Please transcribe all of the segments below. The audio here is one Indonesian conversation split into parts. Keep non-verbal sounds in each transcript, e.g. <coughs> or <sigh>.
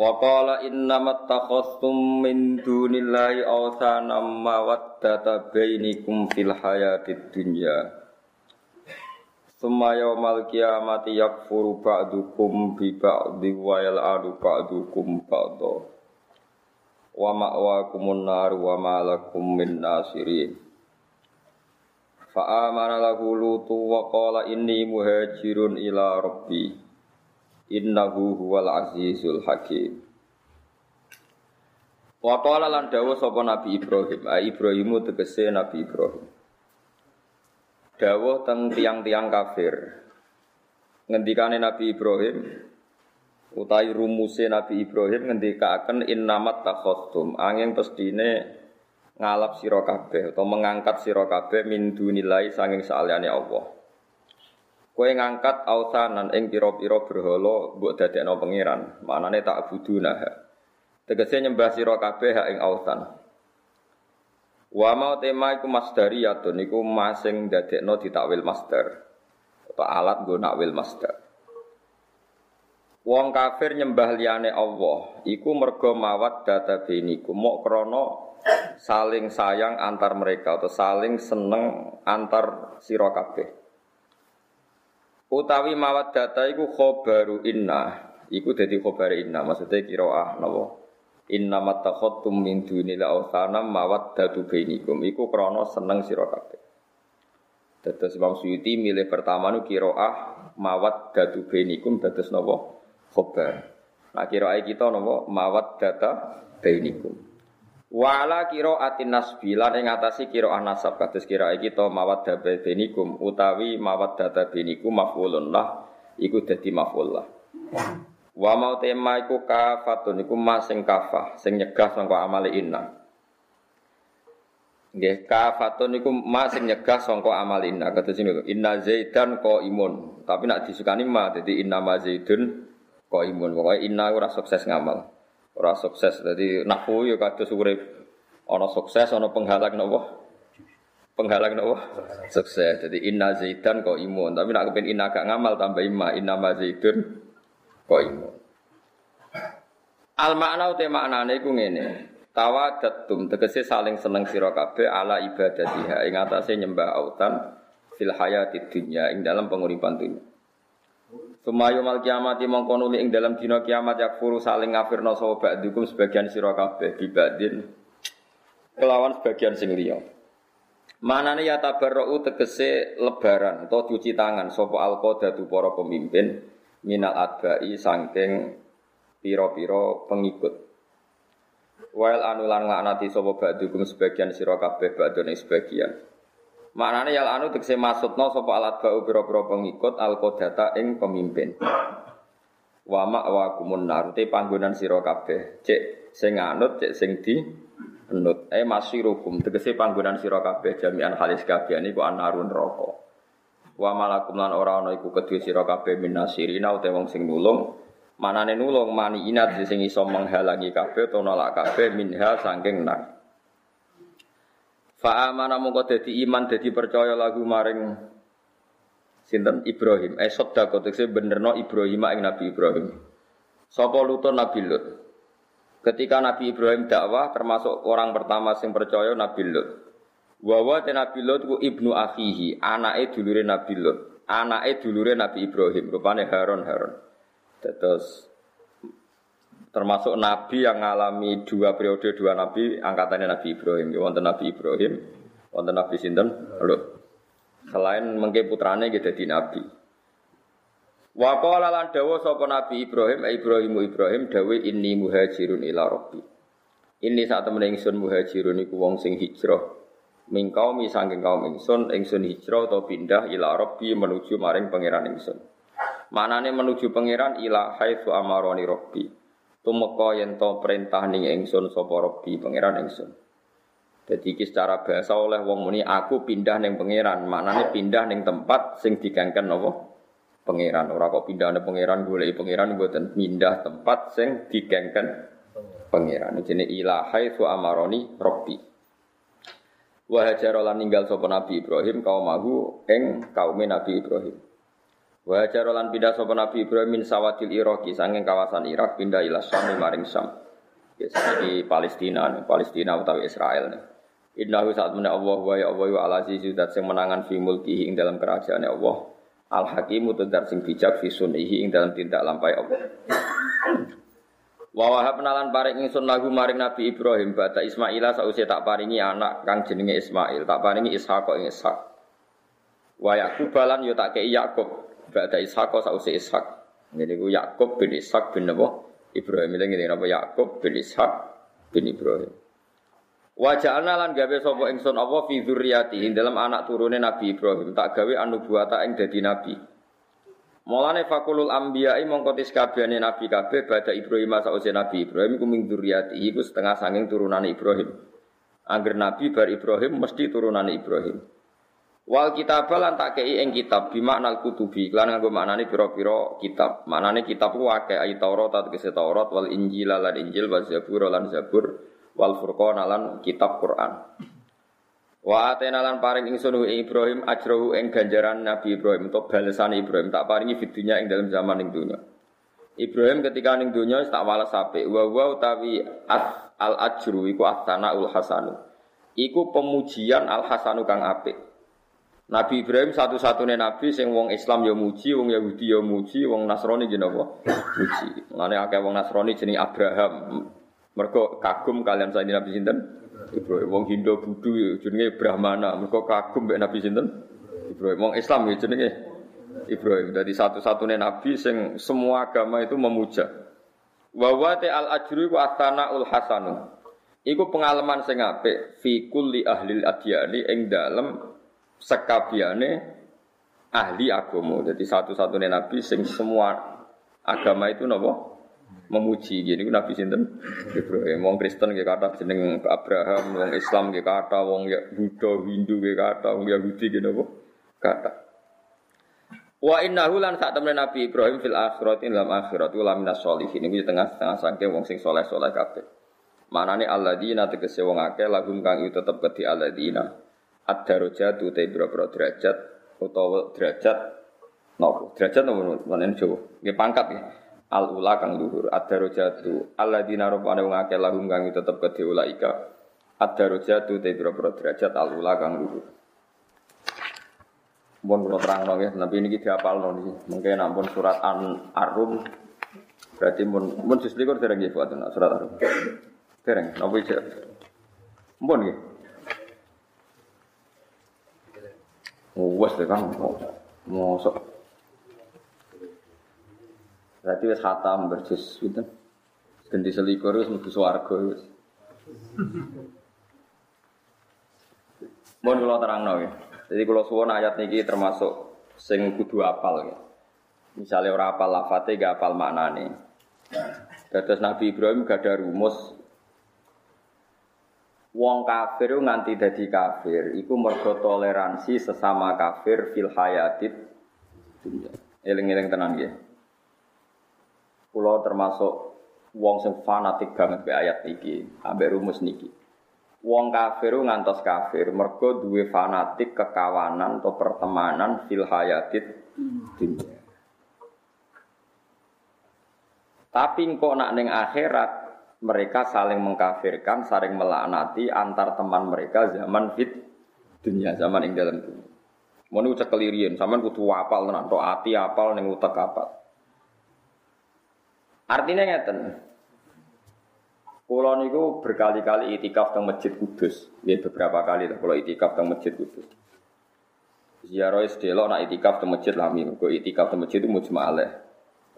Wa qala innamat takhastum min dunillahi awthana mawaddata bainikum fil hayatid dunya. Summa yawmal qiyamati yakfuru ba'dukum bi ba'di wa yal'adu ba'dukum ba'da. Wa ma'wakumun nar wa ma min nasirin. Fa amana lahu lutu wa inni muhajirun ila rabbi innahu huwal azizul hakim Wa qala lan dawuh sapa Nabi Ibrahim, a Ibrahimu tegese Nabi Ibrahim. Dawuh teng tiang-tiang kafir. Ngendikane Nabi Ibrahim utai rumuse Nabi Ibrahim ngendikaken innamat takhastum angin pestine ngalap sira kabeh atau mengangkat sira kabeh min dunilai sanging saliyane Allah. Kowe ngangkat autanan ing pira-pira berhala mbok dadekno pangeran. Manane tak buduna. Tegese nyembah sira kabeh ing autan. Wa mau tema iku masdariyatun iku masing dadekno ditakwil masdar. Atau alat nggo nakwil masdar. Wong kafir nyembah liyane Allah iku mergo mawat data beniku mok krana saling sayang antar mereka atau saling seneng antar sira. Utawi mawat data iku khobaru inna. Iku dadi khobar inna. Maksudnya kiroah napa? Inna mattakhottum min dunil mawat datu bainikum. Iku krono seneng sira kabeh. Dados Imam Suyuti milih pertama nu mawat datu bainikum dados napa? Khobar. Nah kiroah kita napa? Mawat data bainikum. Wala kiro atin nasbi lan ing atasi kiro anasab kados kira kita mawad dabe benikum utawi mawad data benikum mafulun lah iku dadi maful lah. Wa mau tema iku kafatun iku masing kafah sing nyegah sangka inna. Nggih kafatun iku masing nyegah sangka inna kados ini inna zaidan imun tapi nak disukani ma dadi inna ma zaidun imun pokoke inna ora sukses ngamal. Ora sukses. Jadi nahwu ya kados urip ana sukses ana penghalang napa? Penghalang napa? Sukses. Jadi inna zaidan kok imun. Tapi nak kepen inna gak ngamal tambah imma inna ma zaidun kok imun. Al makna ute maknane iku ngene. Tawadatum tegese saling seneng sira kabeh ala ibadatiha ing atase nyembah autan fil hayatid dunya ing dalam penguripan dunya. Sumayu mal kiamati mongko ing dalam dina kiamat yakfuru saling ngafirna sapa ba'dukum sebagian sira kabeh bibadin kelawan sebagian sing liya. Manane ya tabarra'u tegese lebaran atau cuci tangan sapa alqadatu para pemimpin minal adbai saking pira-pira pengikut. Wail anulan nglaknati sapa ba'dukum sebagian sira kabeh ba'done sebagian. Maknane yal anu tegese maksudna sapa alat bau pira-pira pengikut al qadata ing pemimpin. Wa ma wa kumun nar te panggonan sira kabeh. Cek sing anut, cek sing di anut. Eh masyirukum tegese panggonan sira kabeh jami'an halis kabeh niku anarun neraka. Wa malakum lan ora ana iku kedue sira kabeh minasirina utawa wong sing nulung. Manane nulung mani inat sing iso menghalangi kabeh utawa nolak kabeh minha saking nar. Fa amana mongko dadi iman dadi percaya lagu maring sinten Ibrahim. Eh sedekah tekse benerno Ibrahim ing Nabi Ibrahim. Sapa lutun Nabi Lut. Ketika Nabi Ibrahim dakwah termasuk orang pertama sing percaya Nabi Lut. Wawa te Nabi Lut ku ibnu akhihi, anake dulure Nabi Lut. Anake dulure Nabi Ibrahim, rupane Harun Harun. Terus termasuk nabi yang mengalami dua periode dua nabi angkatannya Nabi Ibrahim. Wonten Nabi Ibrahim wonten Nabi sinten Lut selain mengke putrane gitu di nabi. Wa qala lan dawuh sapa Nabi Ibrahim Ibrahimu Ibrahim dawe inni muhajirun ila rabbi. Ini saat temen ingsun muhajirun iku wong sing hijrah. Ming kaum saking kaum ingsun ingsun hijrah atau pindah ila rabbi menuju maring pangeran ingsun. Manane menuju pangeran ila haitsu amaroni rabbi. Tumeka yen to perintah ning ingsun sapa rabbi pangeran ingsun. Jadi iki secara bahasa oleh wong muni aku pindah ning pangeran, maknane pindah ning tempat sing digangken napa? Pangeran. Ora kok pindah ning pangeran goleki pangeran mboten pindah tempat sing digangken pangeran. Jenenge ila haitsu amaroni rabbi. Wa hajara lan ninggal sapa Nabi Ibrahim kaum mahu ing kaum Nabi Ibrahim. Wa hajara lan pindah sapa Nabi Ibrahim min sawatil Iraqi sanging kawasan Irak pindah ila Syam maring Syam. Ya di Palestina, Palestina utawi Israel nih. Innahu saat mana Allah wa ya Allah wa ala azizu dat sing menangan fi mulkihi ing dalam kerajaan Allah. Al hakimu tudar sing bijak fi sunihi ing dalam tindak lampai Allah. Wa wahab nalan paring ingsun lagu maring Nabi Ibrahim bata Ismaila sause tak paringi anak kang jenenge Ismail, tak paringi Ishaq ing Ishaq. Wa Yakub balan yo tak kei bata Ishaq sause Ishaq. Jadi ku Yakub bin Ishaq bin napa? Ibrahim ini ngene napa Yakub bin Ishaq bin Ibrahim. Wa ja'alna lan gawe sapa ingsun apa fi dzurriyyati dalam anak turune Nabi Ibrahim tak gawe anubuwata ing dadi nabi. Mulane fakulul ambiyai mongko tis kabehane nabi kabeh badha Ibrahim sause nabi Ibrahim iku ming dzurriyyati iku setengah sanging turunane Ibrahim. Angger nabi bar Ibrahim mesti turunane Ibrahim. Wal kitab lan tak kei ing kitab bimaknal kutubi lan nganggo maknane pira-pira kitab. Maknane kitab ku akeh ayat Taurat tegese Taurat wal Injil lan Injil wal Zabur lan Zabur wal Furqan lan kitab Quran. Wa atena lan paring ingsun ing Ibrahim ajrohu ing ganjaran Nabi Ibrahim untuk balasan Ibrahim tak paringi fitunya ing dalam zaman ing dunya. Ibrahim ketika ning dunya tak walas apik wa wa utawi al ajru iku ul hasanu. Iku pemujian al hasanu kang apik. Nabi Ibrahim satu-satunya nabi sing wong Islam ya muji, wong Yahudi ya muji, wong Nasrani jenenge apa? Muji. Mulane akeh wong Nasrani jenenge Abraham. Mergo kagum kalian saiki Nabi sinten? Ibrahim wong Hindu Buddha jenenge Brahmana, mergo kagum mek Nabi sinten? Ibrahim wong Islam ya jenenge Ibrahim. Jadi satu-satunya nabi sing semua agama itu memuja. Wa wa al ajru wa ul hasanu. Iku pengalaman sing apik fi kulli ahli adyani ing dalem sekabiane ahli agama. Jadi satu-satunya nabi sing semua agama itu napa? memuji. Gini Nabi sinten? Ibrahim. Wong Kristen nggih kata jeneng Abraham. Wong Islam nggih kata wong ya Buddha Hindu nggih kata wong Yahudi nggih napa kata Wa innahu lan sak temen Nabi Ibrahim fil akhirati dalam akhirat wa minas sholihin. Iki tengah-tengah sangke wong sing soleh-soleh kabeh. Manane alladzina tegese wong akeh lahum kang itu tetep kedhi alladzina ad-darajatu te boro derajat utawa derajat nopo? Derajat nopo? Manen Jawa? Nggih pangkat nggih. Al ula kang luhur. Ad-darajatu alladzina rabbana wong akeh lahum kang tetep kedhe ulaika. Ad-darajatu te pira derajat al ula kang luhur. Mohon kalau terang nong ya, tapi ini kita apal nong ini. Mungkin ampun surat an arum, berarti mun mun jus likur dereng gitu buat surat arum. Dereng, nopo ije. Mohon gitu. Wes deh kan, mosok. Berarti wis khatam berjus gitu. Ganti selikur wis mlebu swarga wis. Mohon terangno ya. Jadi kalau suwon ayat niki termasuk sing kudu apal ya. Misalnya orang apal lafate gak apal maknane. Dados Nabi Ibrahim gak ada rumus Wong kafir nganti dadi kafir iku mergo toleransi sesama kafir fil hayatid dunya. Eling-eling tenan nggih. Kulo termasuk wong sing fanatik banget be ayat niki, ambek rumus niki. Wong kafir ngantos kafir, mergo duwe fanatik kekawanan atau pertemanan fil hayatid dunia. Tapi kok nak ning akhirat mereka saling mengkafirkan, saling melaknati antar teman mereka zaman fit dunia zaman ing dalam dunia. Mau nih ucap kelirian, zaman kudu apal tenan, ati apal ning utak apal. Artinya ngeten. Kulo niku berkali-kali itikaf teng Masjid Kudus. Ya beberapa kali lah kalau itikaf teng Masjid Kudus. Ziarah sedelo nak itikaf teng Masjid Lami. Kok itikaf teng Masjid itu mujma'aleh.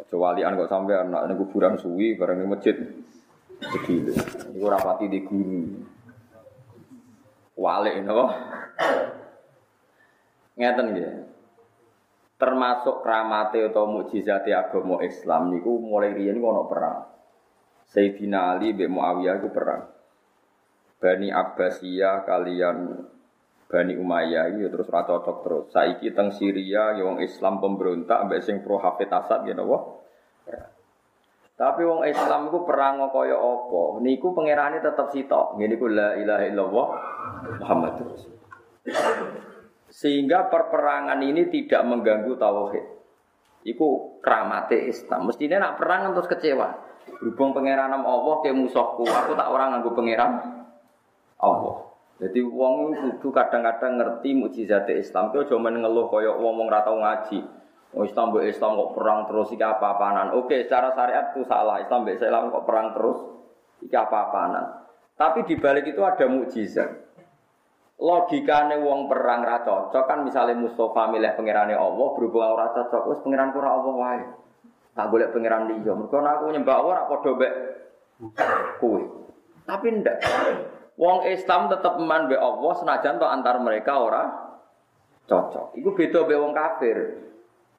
Kecuali an kok sampai anak ning kuburan suwi bareng ning masjid. Segile. Iku ora pati di guru. Wale napa? Ngeten nggih. termasuk kramate atau mukjizat agama Islam niku mulai riyen ono perang. Sayyidina Ali bin Muawiyah iku perang. Bani Abbasiyah kalian Bani Umayyah ya terus cocok terus. Saiki teng Syria ya wong Islam pemberontak ambek sing pro Hafid Asad wah. Tapi wong Islam iku perang kaya apa? Niku pangerane tetep sitok. Ngene iku la ilaha illallah Rasulullah. Sehingga perperangan ini tidak mengganggu tauhid. Iku keramate Islam. Mestinya nak perang terus kecewa. Berhubung pangeran Allah ke musuhku, aku tak orang nganggo pangeran Allah. Jadi wong kudu kadang-kadang ngerti mukjizat Islam. Kau cuma ngeluh kaya wong wong ratau ngaji. Oh Islam mbek Islam kok perang terus iki apa-apanan. Oke, secara syariat itu salah. Islam mbek Islam kok perang terus iki apa-apanan. Tapi di balik itu ada mukjizat. Logikane wong perang ra cocok kan misalnya Mustafa milih pangerane Allah berhubung ora cocok wis pangeran ora Allah wae. Tak golek pangeran liya. Mergo aku nyembah Allah ora padha tapi ndak. Wong Islam tetep man be Allah senajan to antar mereka ora cocok. Iku beda be wong kafir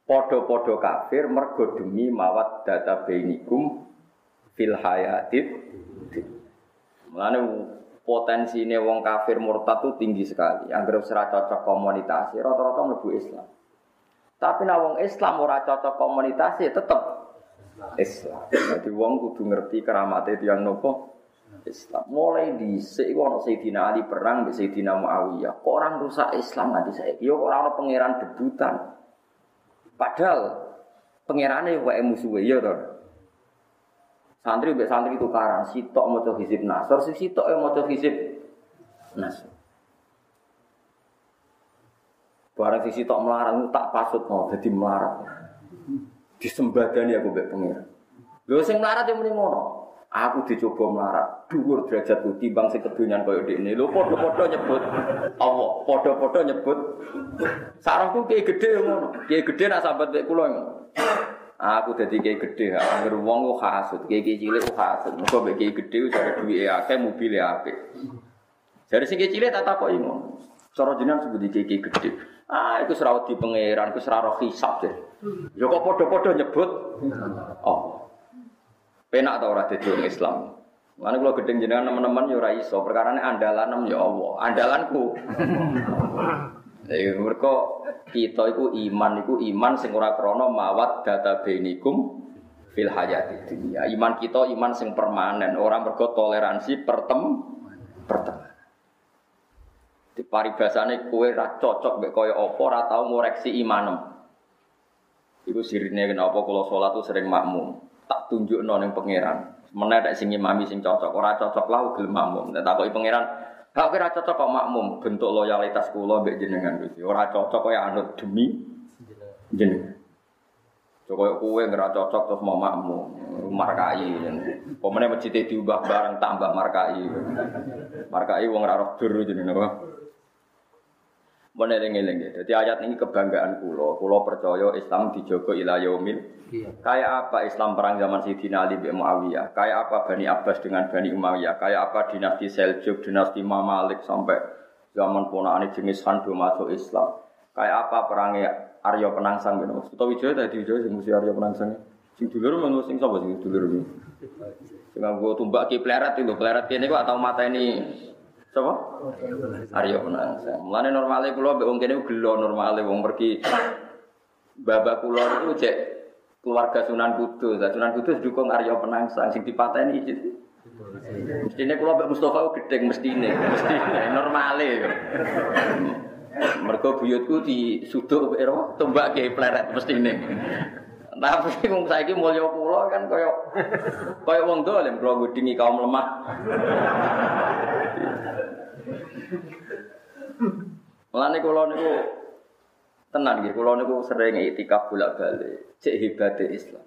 padha-padha kafir mergo demi mawat data bainikum fil hayatid Mulane potensi ini wong kafir murtad itu tinggi sekali. Anggap serat cocok komunitas, rata-rata mlebu Islam. Tapi nak wong Islam ora cocok komunitas tetep Islam. Jadi wong kudu ngerti keramat itu yang nopo Islam. Mulai di iku ana Sayyidina Ali perang mbek Sayyidina Muawiyah. Orang rusak Islam nanti saya? Yo ora ana pangeran debutan. Padahal pangerane wae musuhe ya to. Santri mbek santri itu karang, sitok maca hizib nasor, si sitok yang maca hizib nasor. Barang si sitok melarang tak pasut mau jadi melarang. Disembadani aku mbek pengiran. Lho sing melarat yang mending ngono. Aku dicoba melarat, dhuwur derajatku timbang sing kedonyan koyo dekne. Lho padha-padha nyebut Allah, padha-padha nyebut sarangku kiai gedhe ngono. Kiai gedhe nak sambat mek kula ngono. Aku dadi kiai gede, anggar wong kok hasud, kiai cilik kok hasud. Mergo mek kiai gede jare duwike akeh, mobile apik. Jare sing cilik tak takoki ngono. Cara jenengan sebut kiai gede. Ah, iku serawat di pangeran, iku seraro hisab deh. Ya kok padha-padha nyebut oh. Penak ta ora dadi wong Islam. Mana kalau gedeng jenengan teman-teman ya ora iso, perkarane andalan ya Allah, andalanku. Jadi mereka kita itu iman itu iman sing ora krana mawat data benikum fil hayati dunia. Iman kita iman sing permanen, orang mergo toleransi pertem pertem. Di paribasane kue ra cocok mek kaya apa ora tau ngoreksi imanem. Iku sirine kenapa kalau sholat tuh sering makmum. Tunjuk ning pangeran. Menek sing imami sing cocok, ora cocok lah gelem makmum. Tak takoki pangeran, Hak kira cocok kok makmum bentuk loyalitas kula mbek jenengan Gusti. Ora cocok kaya anut demi jenengan. Coba kowe ngira cocok terus mau makmum, markai. Pemene masjid diubah bareng tambah markai. Markai wong ora roh dur jenenge? Mun eling-eling ya. Jadi ayat ini kebanggaan kulo. Kulo percaya Islam dijogo ila yaumil. Iya. Kayak apa Islam perang zaman Sayyidina Ali bin Muawiyah? Kayak apa Bani Abbas dengan Bani Umayyah? Kayak apa dinasti Seljuk, dinasti Mamalik sampai zaman ponakane jenis Handu masuk Islam? Kayak apa perangnya Arya Penangsang gitu. Suto Wijaya tadi Wijaya sing mesti Arya Penangsang. Sing dulur menurut sing sapa sing dulur iki? Sing nggo tumbak ki pleret itu, pleret kene kok atau mata ini Sapa? Aryo Penangsang. Mulane normale kula mbek wong kene gelo normale wong pergi babak kula itu cek keluarga Sunan Kudus. Sunan Kudus dukung Aryo Penangsang sing dipateni iki. Mestine kula mbek Mustofa gedeng mestine, mestine normale. Mergo buyutku disuduk ero tombak ke pleret mestine. Tapi wong saiki mulya kula kan kaya kaya wong dolim kula ngudingi kaum lemah. Mulane kula niku tenan nggih, kula niku sering itikaf bolak-balik, cek hebate Islam.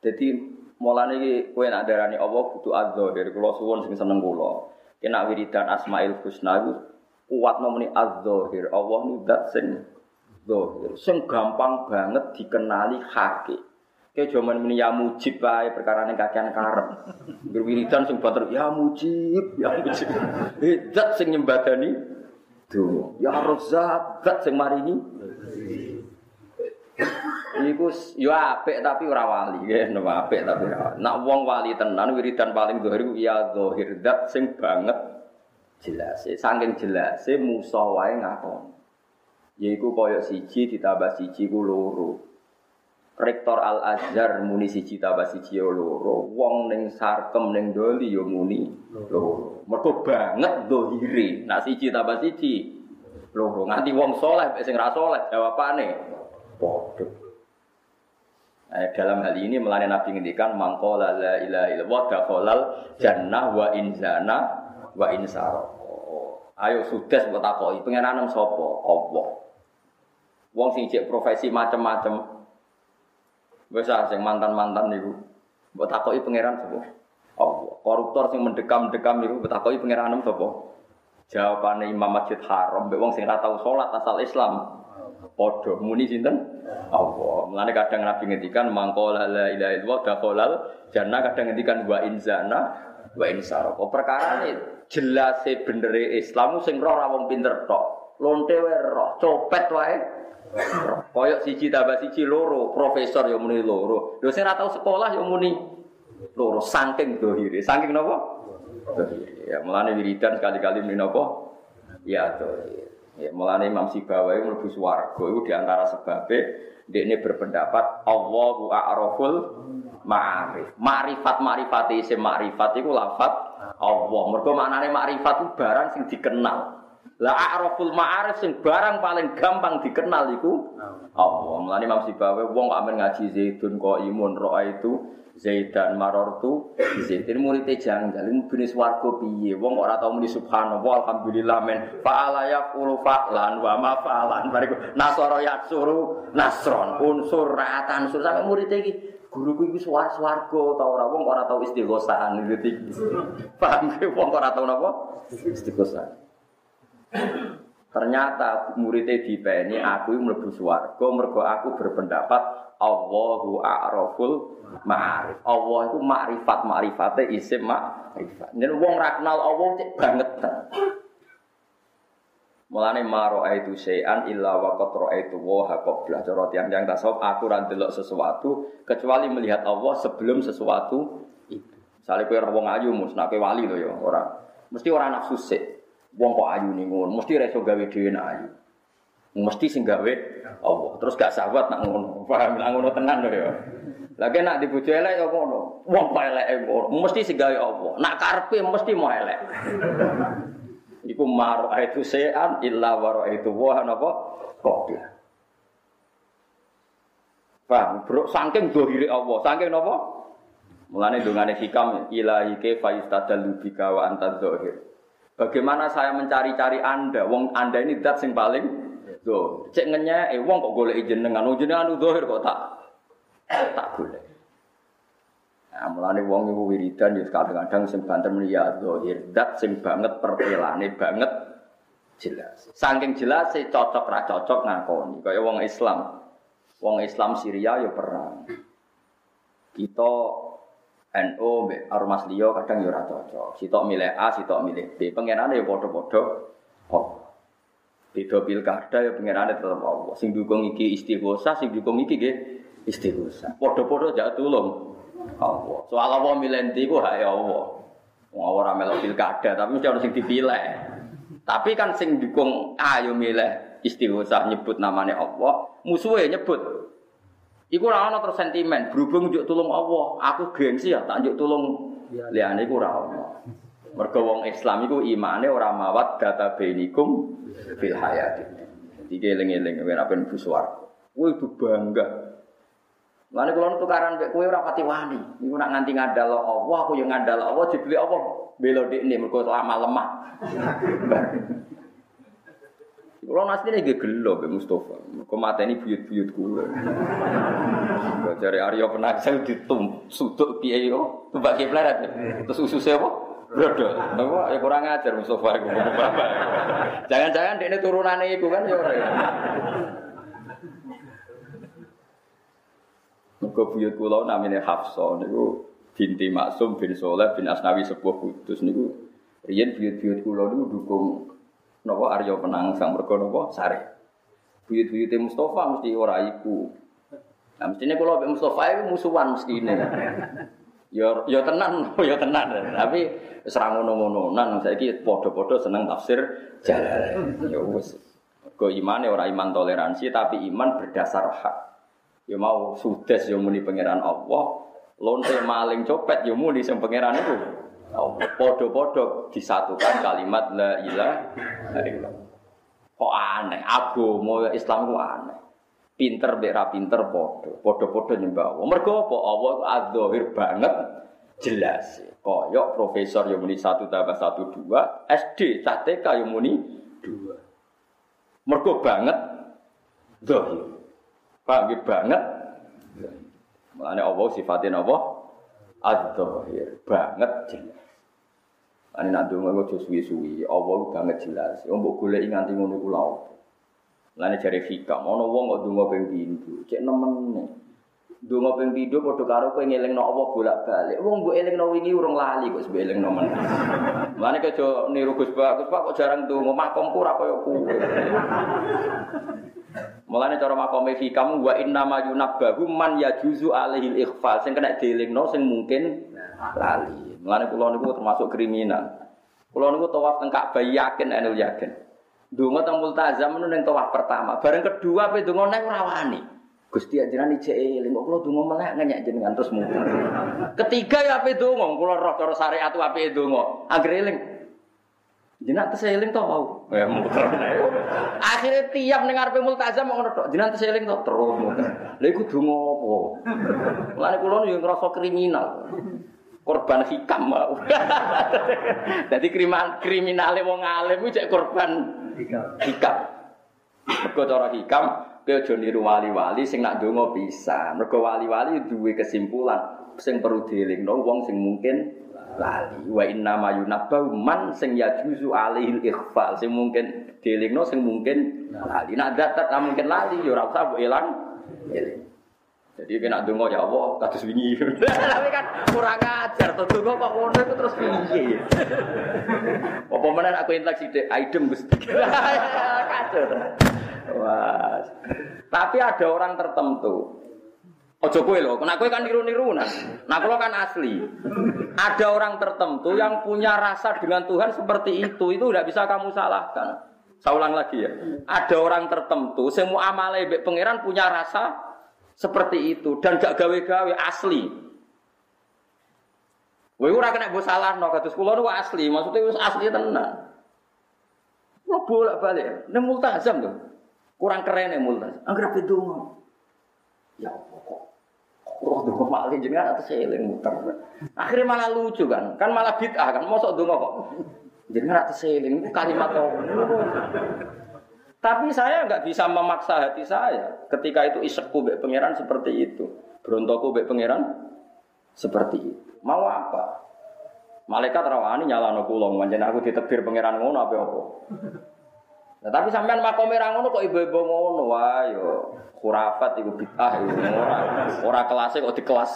Jadi mulane iki kowe nak darani Allah kudu dari kula suwun sing seneng kula. Kena wiridan Asmaul Husna kuat nomeni az-zahir. Allah nu zat sing zahir, sing gampang banget dikenali hakik. Kayak zaman ini ya mujib bae perkara ning kakean karep. Berwiridan sing bater ya mujib, ya mujib. <laughs> Zat sing nyembadani donga. Ya Razzaq, zat sing maringi. Iku yo apik tapi ora wali, <laughs> ya, apik tapi ora. Nak wong wali tenan wiridan paling iku ya dohir dat sing banget jelas. Saking jelas musa wae. Yaiku koyo siji ditambah siji ku loro. Rektor Al Azhar muni siji tambah siji yo loro. Wong ning sarkem ning doli yo muni loro. Mergo banget dohire. Nak siji tambah siji loro. Nganti wong soleh sing ra soleh jawabane padha. Eh, dalam hal ini melani Nabi ngendikan mangkola la ilaha illallah dakhalal jannah wa inzana wa insara. Ayo sudes mbok takoki pengenanem sapa? Allah. Wong sing cek profesi macem-macem. Wis ah sing mantan-mantan niku. Mbok takoki pangeran sapa? Allah. Koruptor sing mendekam-dekam niku mbok takoki pangeranem sapa? Jawabane Imam Masjid Haram, mbek wong sing ora tau salat asal Islam. Padha muni sinten? Allah. Mulane kadang Nabi ngendikan mangkola la ilaha illallah dakhalal jannah kadang ngendikan wa inzana wa insara. Kok perkara ini jelas benere Islam sing roh wong pinter tok. Lonte wae roh, copet wae. Koyok siji tambah siji loro, profesor ya muni loro. Lho sing ora tau sekolah ya muni loro saking dohire. Saking? Dohire. Ya mulane wiridan sekali-kali muni napa? Ya dohire. Ya, mulane Imam Sibawa itu mlebu swarga di antara sebabnya dia berpendapat Allahu a'raful ma'arif. Ma'rifat ma'rifat isim ma'rifat itu lafat Allah. Mergo maknane ma'rifat itu barang sing dikenal. Lah a'raful ma'arif sing barang paling gampang dikenal iku Allah. Mulane Imam Sibawa wong kok amen ngaji Zaidun kok imun roa itu Zaidan marortu Zaidin muridnya janggal ini bini swargo piye? Wong kok ora tau muni subhanallah alhamdulillah men. Fa'ala yaqulu fa'lan wa ma fa'lan. Bariku nasara yatsuru nasron unsur ra'atan sur sampe muridnya iki. Guruku iki suar swargo tau ora? Wong ora tau istighosahan gitu. Iki paham ge wong ora tau napa? Istighosahan Ternyata muridnya dipeni aku mlebu swarga mergo aku berpendapat Allahu a'raful ma'arif. Allah itu makrifat makrifate isim makrifat. Yen wong ra kenal Allah cek banget. Mulane maro itu sayan illa wa qad ra'aitu wa qabla cara tiyang-tiyang tasawuf aku ra ndelok sesuatu kecuali melihat Allah sebelum sesuatu itu. Misalnya kowe ora wong ayu mus nek kowe wali lho ya ora. Mesti ora nafsu sik. Wong kok ayu ning ngono, mesti ra iso gawe dhewe nek ayu. Mesti sing gawe Allah. Terus gak sahabat nak ngono. <laughs> Paham nak ngono tenan lho ya. Lagi nak dibojo elek ya ngono. Wong kok elek ngono, mesti sing gawe Allah. Nak karepe mesti mau elek. <laughs> Iku maro itu sean illa waro itu wah napa qabla. Paham, bro, saking dohiri Allah, saking napa? Mulane dongane hikam ilahi ke faistadallu bika wa anta. Bagaimana saya mencari-cari Anda? Wong Anda ini dat sing paling do. Cek ngenyek, eh wong kok golek jenengan, wong jenengan dzahir kok tak tak golek. Nah, mulane wong iku wiridan ya kadang-kadang sing banter ya dzahir, dat sing banget pertelane banget jelas. Saking jelas sih cocok ra cocok ngakoni. Kaya wong Islam. Wong Islam Syria ya perang. Kita NU Ormas liya kadang ya ora cocok. Sitok milih A, sitok milih B. Pengenane ya padha-padha Allah. Beda pilkada ya pengenane tetep Allah. Sing dukung iki istighosah, sing dukung iki nggih istighosah. Padha-padha jak tulung Allah. Soal Allah milih ndi ku hak Allah. Wong ora melok pilkada, tapi mesti ono sing dipilih. Tapi kan sing dukung A yo milih istighosah nyebut namanya Allah, musuhnya nyebut Iku ora ana terus sentimen, berhubung njuk tulung Allah, aku gengsi ya tak njuk tulung liyane iku ora ana. Mergo wong Islam iku imane ora mawat data bainikum fil hayati. Jadi eling-eling ora ben buswar. Kowe itu bangga. Lane kula tukaran mek kowe ora pati wani. Iku nak nganti ngandal Allah, aku yo ngandal Allah dibeli Allah belo dekne mergo lama lemah. Kulo asline nggih gelo Mbak Mustofa. Kok mateni buyut-buyut kula. Jare Arya Penangsang ditum suduk piye yo, tumbak kiplet. Terus ususe apa? Brodol. Napa ya kurang ajar Mustofa iku. Jangan-jangan dekne turunane iku kan ya ora. Muga buyut kula namine Hafsah niku binti Maksum bin Soleh bin Asnawi sepuh kudus niku riyen buyut-buyut kula niku dukung napa Arya Penangsang mergo napa sare. Buyut-buyute Mustafa mesti ora iku. Nah, mestinya kalau Mbak Mustafa itu musuhan mesti ini. Yo yo tenan, <laughs> yo tenan. Tapi serang ngono-ngononan saiki padha-padha seneng tafsir jalan. Ya wis. Go imane ora iman toleransi tapi iman berdasar hak. Ya mau sudes yo muni pangeran Allah, lonte maling copet yo muni sing pangeran itu. Allah padha-padha disatukan kalimat la illallah. Kok aneh, agama Islam ku aneh pinter mbek ra pinter padha. Padha-padha nyembah Allah. Mergo apa? Allah itu adzahir banget jelas. Koyok profesor yang muni satu tambah satu dua, SD cah TK muni dua. Mergo banget zahir. Paham ya? banget. Mulane Allah sifatin apa? Adzahir banget jelas. Ane nak donga kok suwi-suwi, Allah banget jelas. Wong mbok golek nganti ngono ku lha Lane jare fika, ana wong kok donga ping pindho, cek nemen. Donga ping pindho padha karo kowe ngelingno apa bolak-balik. Wong mbok elingno wingi urung lali kok mbok elingno men. Lane kejo niru Gus Pak, Gus Pak kok jarang donga makomku ora kaya kuwe. Mulane cara makome fikam wa inna ma yunabbahu man yajuzu alaihi ikhfal sing kena dielingno sing mungkin lali. Mulane kula niku termasuk kriminal. Kula niku tawaf teng Ka'bah yakin enul yakin. Dungo teng multazam nu ning tawaf pertama. Bareng kedua pe dungo nek ora wani. Gusti ajaran ijek eling kok kula donga melek ngenyek jenengan terus muter. Ketiga ya ape donga, kula roh cara syariat ape donga. Anggere eling. Jenengan tes eling to mau. Ya muter. Akhirnya tiap ning arepe multazam ngono tok. Jenengan tes eling to terus muter. Lha iku donga apa? Mulane kula yo ngrasa kriminal korban hikam mau. <laughs> Jadi kriminal kriminale wong alim ku cek korban hikam. Mergo cara hikam kowe aja niru wali-wali sing nak donga bisa. Mergo wali-wali duwe kesimpulan sing perlu dielingno wong sing mungkin lali. Wa inna ma yunabbahu man sing yajuzu alihil ikhfal sing mungkin dielingno sing mungkin lali. Nak datat mungkin lali ya ora usah mbok elang. Jadi kena dungo ya Allah, kados wingi. <laughs> Tapi kan kurang ajar, tuh dungo kok ngono itu terus piye. Apa mana aku intelek sithik, aidem Gusti. <laughs> Kacau. Wah. Tapi ada orang tertentu. Ojo kowe lho, nek kowe kan niru-niru nah. Nah, kalau kan asli. Ada orang tertentu yang punya rasa dengan Tuhan seperti itu, itu tidak bisa kamu salahkan. Saya ulang lagi ya. Ada orang tertentu, semua amale pangeran punya rasa seperti itu dan gak gawe-gawe asli. Kowe ora kena mbok salahno kados kula niku asli, maksudnya wis asli tenan. Kula bolak-balik, ning multazam lho. Kurang keren ya multazam. Angger ape donga. Ya kok Roh donga malah jenengan atas eling muter. Akhirnya malah lucu kan, kan malah bid'ah kan, mosok donga kok. Jenengan atas eling kalimat kok. Tapi saya nggak bisa memaksa hati saya ketika itu isekku bek pangeran seperti itu, berontokku bek pangeran seperti itu. Mau apa? Malaikat rawani nyala no kulong, manjen aku ditekdir pangeran ngono apa apa. Nah, tapi sampean makom ngono kok ibu-ibu ngono, wah yo khurafat ibu bid'ah ibu ora ora kelasnya kok di kelas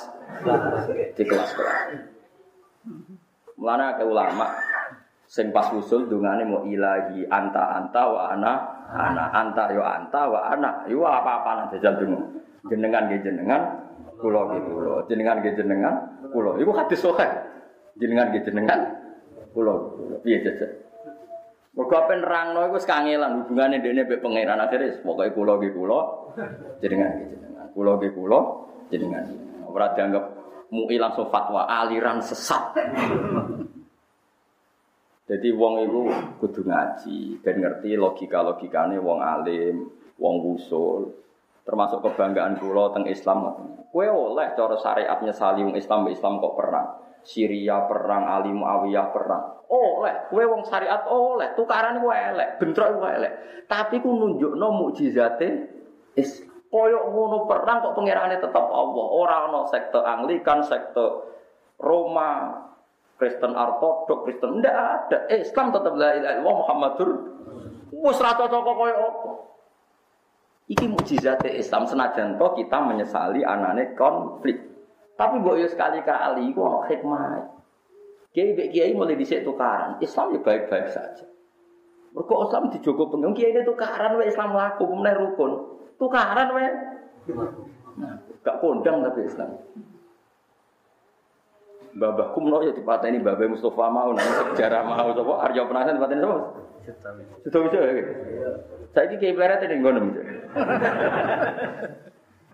di kelas kelas. Mulane ulama sing pas usul dungane mau ilahi anta anta wa ana anak anta yo anta wa anak yo apa apa nanti jajal dungo jenengan ge jenengan kulo ge kulo jenengan ge jenengan kulo iku hadis sahih. Jenengan ge jenengan kulo piye jajal? Mergo apa nerangno iku kangelan hubungane dene mbek pangeran akhire pokoke kula kula. Jenengan ge jenengan kula kula. Jenengan. Ora dianggap mui langsung fatwa aliran sesat jadi wong itu kudu ngaji dan ngerti logika-logikane wong alim, wong usul. Termasuk kebanggaan kula teng Islam. Kue oleh cara syariatnya saling Islam Islam kok perang. Syria perang, Ali Muawiyah perang. Oleh, kue wong syariat oleh, tukaran kue elek, bentrok kue elek. Tapi ku nunjukno mukjizate Islam. Koyok ngono perang kok pangerane tetap Allah. Orang no sekte Anglikan, sekte Roma, Kristen ortodok, Kristen ndak ada. Islam tetap la ilaha illallah Muhammadur wis ra cocok koyo apa. Iki mukjizat Islam senajan to kita menyesali anane konflik. Tapi mbok yo sekali-kali iku ono hikmah. Kiai mbek kiai mulai dhisik tukaran. Islam ya baik-baik saja. Mergo Islam dijogo pengen kiai itu tukaran wae Islam laku meneh rukun. Tukaran wae. Nah, Gak kondang tapi Islam. Babah kumno ya dipateni Babah Mustafa mau nang sejarah mau sapa Arya Penasan dipateni sapa? Sudah bisa ya. Saya ini kayak peleret ini ngono.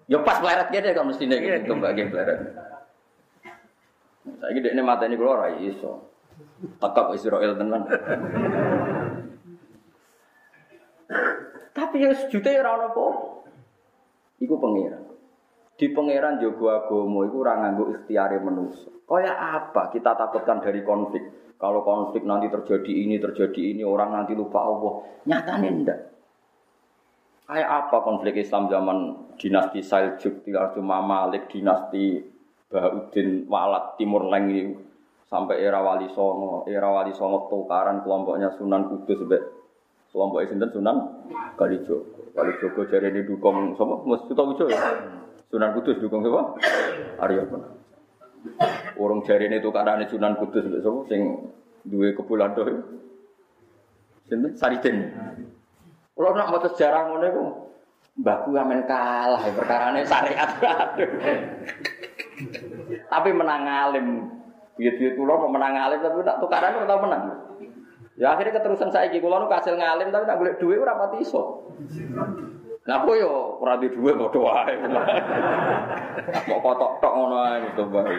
Ya pas peleret dia kan mesti nih gitu mbak peleret. Saya ini dia mata ini keluar iso. Tekap Israel tenan. Tapi ya sejuta ya ora apa. Iku pangeran. Di pangeran jogo agomo iku ora nganggo ikhtiare manusa. Kaya apa kita takutkan dari konflik? Kalau konflik nanti terjadi ini, terjadi ini, orang nanti lupa Allah. Nyatanya enggak. Kayak apa konflik Islam zaman dinasti Saljuk, cuma Malik, dinasti Bahuddin Walat Timur Leng ini sampai era Wali Songo, era Wali Songo tukaran kelompoknya Sunan Kudus sampai kelompoknya sinten Sunan Kalijogo. Kalijogo jadi ini dukung sama Mas Sutowijo ya. Sunan Kudus dukung siapa? Arya Penasaran. Orang jari ini tukaran Sunan Kudus sapa sing duwe kebulan doh. Sinten Sariden. Kalau nak mau sejarah ngono iku mbahku amen kalah perkarane syariat. tapi menang alim. Biar-biar kula mau menang alim tapi tak tukaran ora menang. Ya akhirnya keterusan saya kula nu kasil ngalim tapi tak golek duit ora pati iso. Nah, aku yo ora di dhuwit padha wae. Mau kotok tok ngono ae to bae.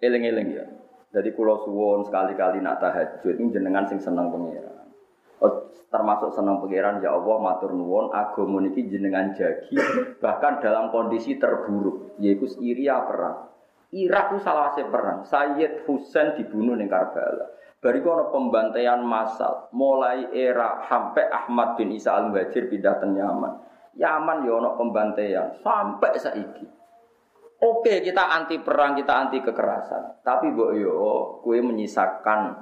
Eling-eling ya. Jadi kulo suwon sekali-kali nak tahajud ini jenengan sing seneng pangeran. Oh, termasuk seneng pangeran ya Allah matur nuwun agama niki jenengan jagi bahkan dalam kondisi terburuk yaitu Syria perang. Irak itu salah perang. Sayyid Husain dibunuh di Karbala. Bariku ada pembantaian massal, mulai era sampai Ahmad bin Isa al Muhajir pindah ke Yaman. Yaman ya ada pembantaian sampai saiki. Oke, kita anti perang, kita anti kekerasan. Tapi mbok yo kue menyisakan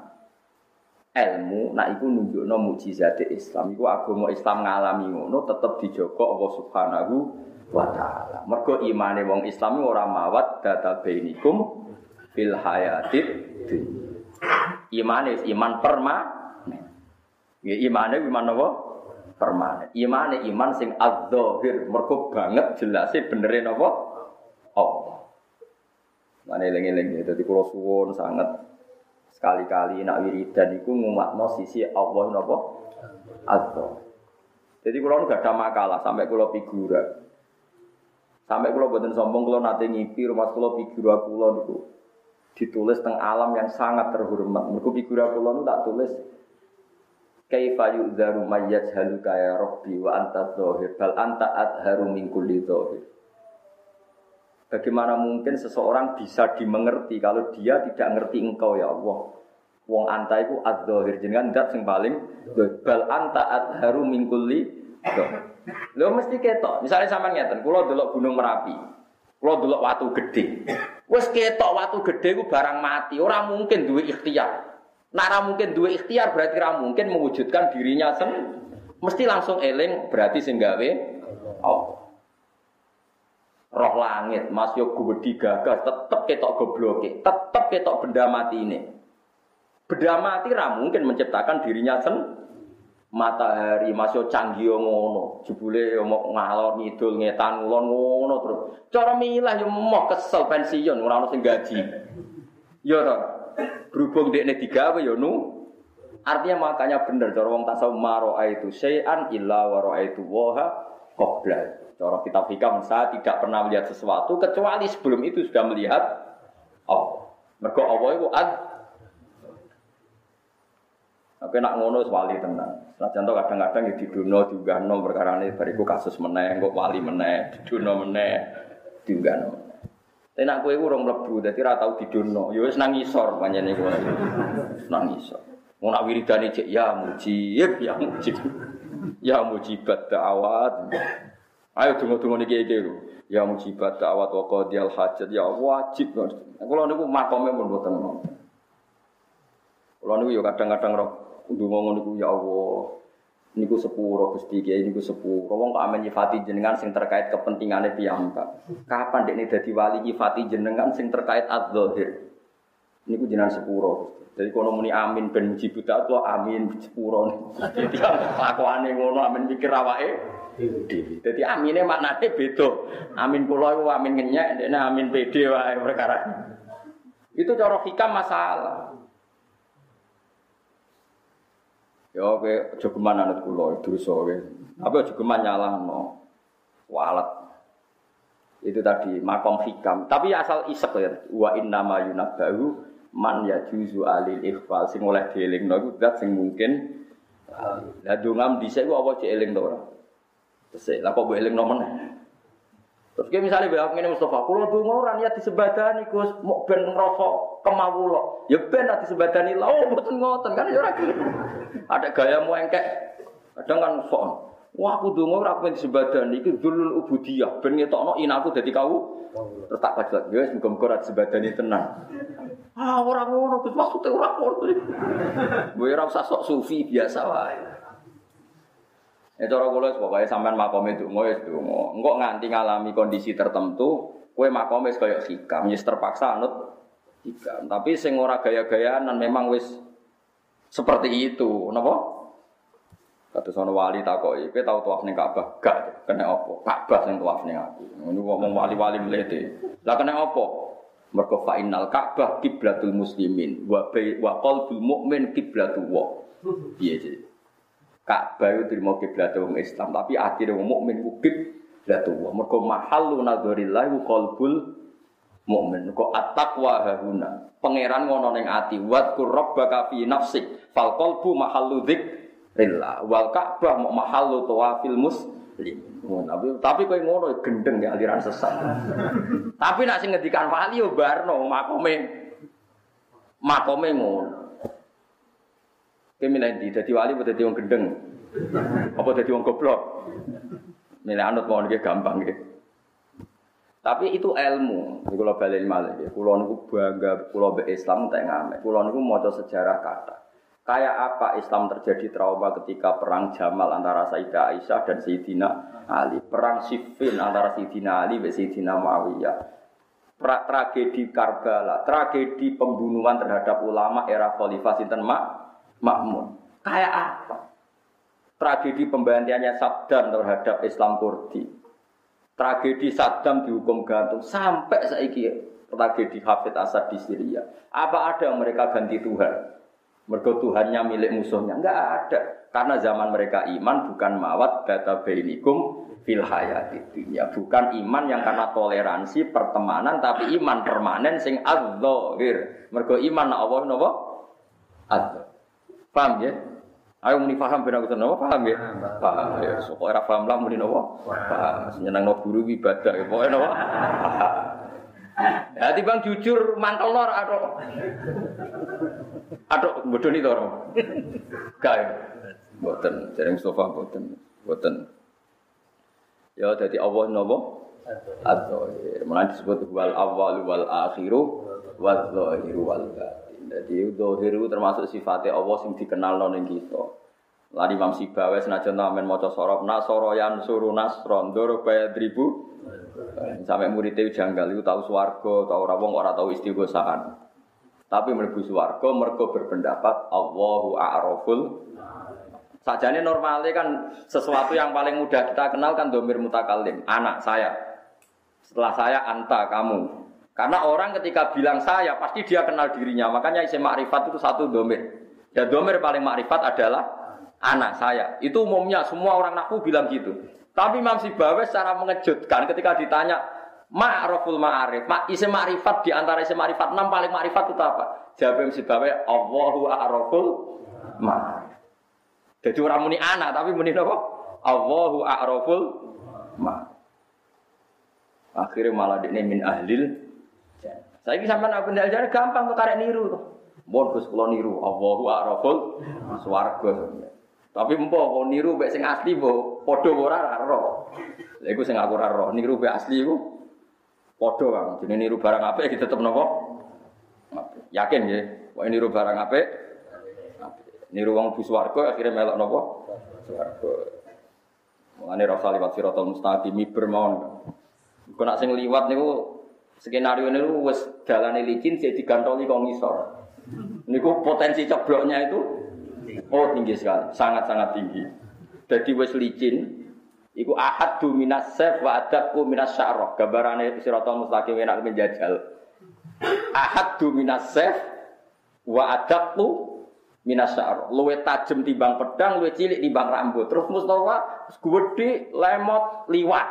ilmu, nak iku nunjukno mukjizat Islam. Iku agama Islam ngalami ngono tetep dijogo Allah Subhanahu wa taala. Mergo imane wong Islam ora mawat data bainikum fil hayatid. Imane iman permanen. Ya imane iman apa? Permanen. Imane iman sing adzahir, mergo banget jelase benere napa? Allah. Mane eling-eling ya, dadi kula suwun sangat sekali-kali nak wiridan iku ngumatno sisi Allah napa? Allah. Jadi kula gak ada makalah sampai kula figura. Sampai kula boten sombong kula nate ngipi rumah kula figura kula niku ditulis teng alam yang sangat terhormat. Mergo figura kula tak tulis Kaifa yu'dharu mayyaj haluka ya Rabbi wa anta dhahir bal anta adharu min kulli dhahir. Bagaimana mungkin seseorang bisa dimengerti kalau dia tidak ngerti engkau ya Allah. Wong anta iku adzahir jenengan zat sing paling bal anta adharu min kulli Lho mesti ketok. Misalnya sama ngeten, kula delok Gunung Merapi. Kula delok watu gede. Wes ketok watu gede ku barang mati, ora mungkin duwe ikhtiar. Nara mungkin dua ikhtiar berarti ora mungkin mewujudkan dirinya sen mesti langsung eling berarti sing gawe Allah. Roh langit, Mas yo gede gagas tetep ketok gobloke, tetep ketok benda mati ini. Benda mati ra mungkin menciptakan dirinya sen matahari masih canggih ngono. Jebule mau ngalor ngidul ngetan ngulon ngono terus. Cara milah yo mau kesel pensiun ora ono sing gaji. Yo to berhubung dekne digawe yo nu. Artinya makanya bener cara wong tasawuf maro itu. Syai'an illa wa raaitu waha qabla. Cara kitab hikam saya tidak pernah melihat sesuatu kecuali sebelum itu sudah melihat Allah. Mergo Allah itu ad Tapi nak ngono wali tenan. Nah contoh kadang-kadang ya diduno diunggahno perkara ini bariku kasus meneh, kok wali meneh, diduno meneh, diunggahno. Tapi nak kowe urung mlebu dadi ora tau diduno. Ya wis nang isor panjenengan kowe. Nang isor. Mau nak wiridane cek ya mujib, ya mujib. Ya mujibat da'awat. Ayo tunggu-tunggu iki lho. Ya mujibat da'awat wa qadiyal hajat ya wajib. Kalau niku makome mun mboten. Kalau niku ya kadang-kadang roh ndonga ngono niku ya Allah. Niku sepuro Gusti Kiai niku sepuro. Wong kok amen nyifati jenengan sing terkait kepentingane piyambak. Kapan dekne dadi wali nyifati jenengan sing terkait adzahir. Niku jenengan sepuro Gusti. Jadi kono muni amin ben muji buta amin sepuro. Jadi lakone ngono amin mikir awake. Jadi amine maknane beda. Amin kula iku amin ngenyek, dene amin pede wae perkara. Itu cara hikam masalah. Ya oke, aja geman anut kula dosa kowe. Tapi aja geman nyalahno. Walat. Itu tadi makom hikam. Tapi asal isek ya. Wa inna ma yunabbahu man yajuzu alil ikhfal sing oleh dielingno iku sing mungkin lah dongam dhisik ku apa cek eling to ora? Terus lah kok. Terus kayak misalnya bahwa ini Mustafa, kalau tuh orang ya disebadani Gus, mau ben ngerosok kemawulo, ya ben nanti disebadani lah, oh betul ngoten kan ya gitu. Ada gaya mau engkek, kadang kan sok. Wah aku dungo ora pengen disebadani iku dulul ubudiyah, ben ngetokno inaku dadi kau. Terus tak kajak, ya muga-muga ora disebadani tenang. Ah orang ngono Gus, maksudnya ora ngono. Gue ora usah sok sufi biasa wae. Ya cara kula pokoke sampean makome donga ya donga. Engko nganti ngalami kondisi tertentu, kowe makome wis kaya hikam, wis terpaksa anut hikam. Tapi sing ora gaya-gayaan memang wis seperti itu, napa? Kata sono wali takoki, kowe tau tuaf ning Ka'bah? Gak, kena apa? Ka'bah sing tuaf ning aku. Ngono ngomong wali-wali mlete. Lah kena apa? Mergo fa innal Ka'bah kiblatul muslimin wa wa qalbul mukmin kiblatul wa. Piye sih? Ka'bah itu terima kiblat wong Islam, tapi akhirnya wong mukmin ku kiblat wong. Mergo mahallu nadzarillah ku qalbul mukmin. Kok at-taqwa hahuna. Pangeran ngono ning ati, wa rabbaka fi nafsik. Fal qalbu mahallu dzikrillah. Wal Ka'bah mahallu tawafil muslim. Tapi tapi kowe ngono gendeng ya aliran sesat. tapi nak sing ngendikan wali yo barno makome makome ngono. Kowe milih ndi? Dadi wali apa dadi wong gendeng? Apa dadi wong goblok? Milih anut mawon nggih gampang nggih. Tapi itu ilmu. Ini kalau balik malah ya. Kulo niku bangga, kulo be Islam tak ngamek. Kulo niku mau sejarah kata. Kayak apa Islam terjadi trauma ketika perang Jamal antara Sayyidah Aisyah dan Sayyidina Ali. Perang Siffin antara Sayyidina Ali dan Sayyidina Muawiyah. Pra tragedi Karbala, tragedi pembunuhan terhadap ulama era Khalifah Sinten Mak makmur. Kayak apa? Tragedi pembantiannya Saddam terhadap Islam Kurdi. Tragedi Saddam dihukum gantung sampai saiki tragedi Hafid Asad di Syria. Apa ada yang mereka ganti Tuhan? Mergo Tuhannya milik musuhnya. Enggak ada. Karena zaman mereka iman bukan mawat bata bainikum fil hayati dunia. Bukan iman yang karena toleransi pertemanan tapi iman permanen sing adzahir. Mergo iman na Allah napa? Adzahir. Paham ya? Ayo muni paham ben aku seneng paham ya? Paham ya. So kok ora paham lah muni napa? Paham. Nyenengno guru ibadah ya pokoke napa? Ya bang jujur mantel lor atau atau bodoh nih toro. Gak ya? Boten, jadi Mustafa boten, boten. Ya jadi Allah nopo atau disebut wal awal wal akhiru wal zahiru wal batin. Jadi dohir itu termasuk sifatnya Allah yang dikenal non kita. Lari Imam Sibawa senajan tamen maca sorop nasoroyan suruh nasron doro bayar ribu sampai muridnya janggal itu tahu swargo tahu rawong orang tahu istighosahan. Tapi mlebu swarga mergo berpendapat Allahu a'raful Sajane normalnya kan sesuatu yang paling mudah kita kenal kan domir mutakalim, anak saya. Setelah saya anta kamu. Karena orang ketika bilang saya, pasti dia kenal dirinya. Makanya isim makrifat itu satu domir. Dan domir paling makrifat adalah anak saya. Itu umumnya semua orang naku bilang gitu. Tapi Imam Sibawe secara mengejutkan ketika ditanya ma'raful ma'arif, ma isim makrifat di antara isim makrifat enam paling makrifat itu apa? Jawab Imam Sibawe Allahu a'raful ma'arif. Jadi orang muni anak tapi muni apa? Allahu a'raful ma'arif. Akhirnya malah ini min ahlil saya sampai nak benda ajar gampang tuh karek niru tuh. Mohon Gus kula niru Allahu a'raful swarga. Tapi empo kok niru mek sing asli mbok padha ora ora. Lha iku sing aku ora roh, niru mek asli iku padha Kang. Jenenge niru barang apik tetep napa? Yakin ya, Kok niru barang apik? Niru wong bu swarga akhirnya melok napa? Swarga. Mulane rasa liwat siratal mustaqim miber mawon. Nak sing liwat niku Skenario ini wes dalane licin jadi digantoli kok ngisor. Niku potensi cebloknya itu oh tinggi sekali, sangat-sangat tinggi. Jadi wes licin, Iku ahad du minas sef wa adakku minas sya'roh. Gambarannya siratal mustaqim enak menjajal. Ahad du minas sef wa minas sya'roh. Luwe tajem timbang pedang, luwe cilik timbang rambut. Terus Mustafa gede lemot liwat.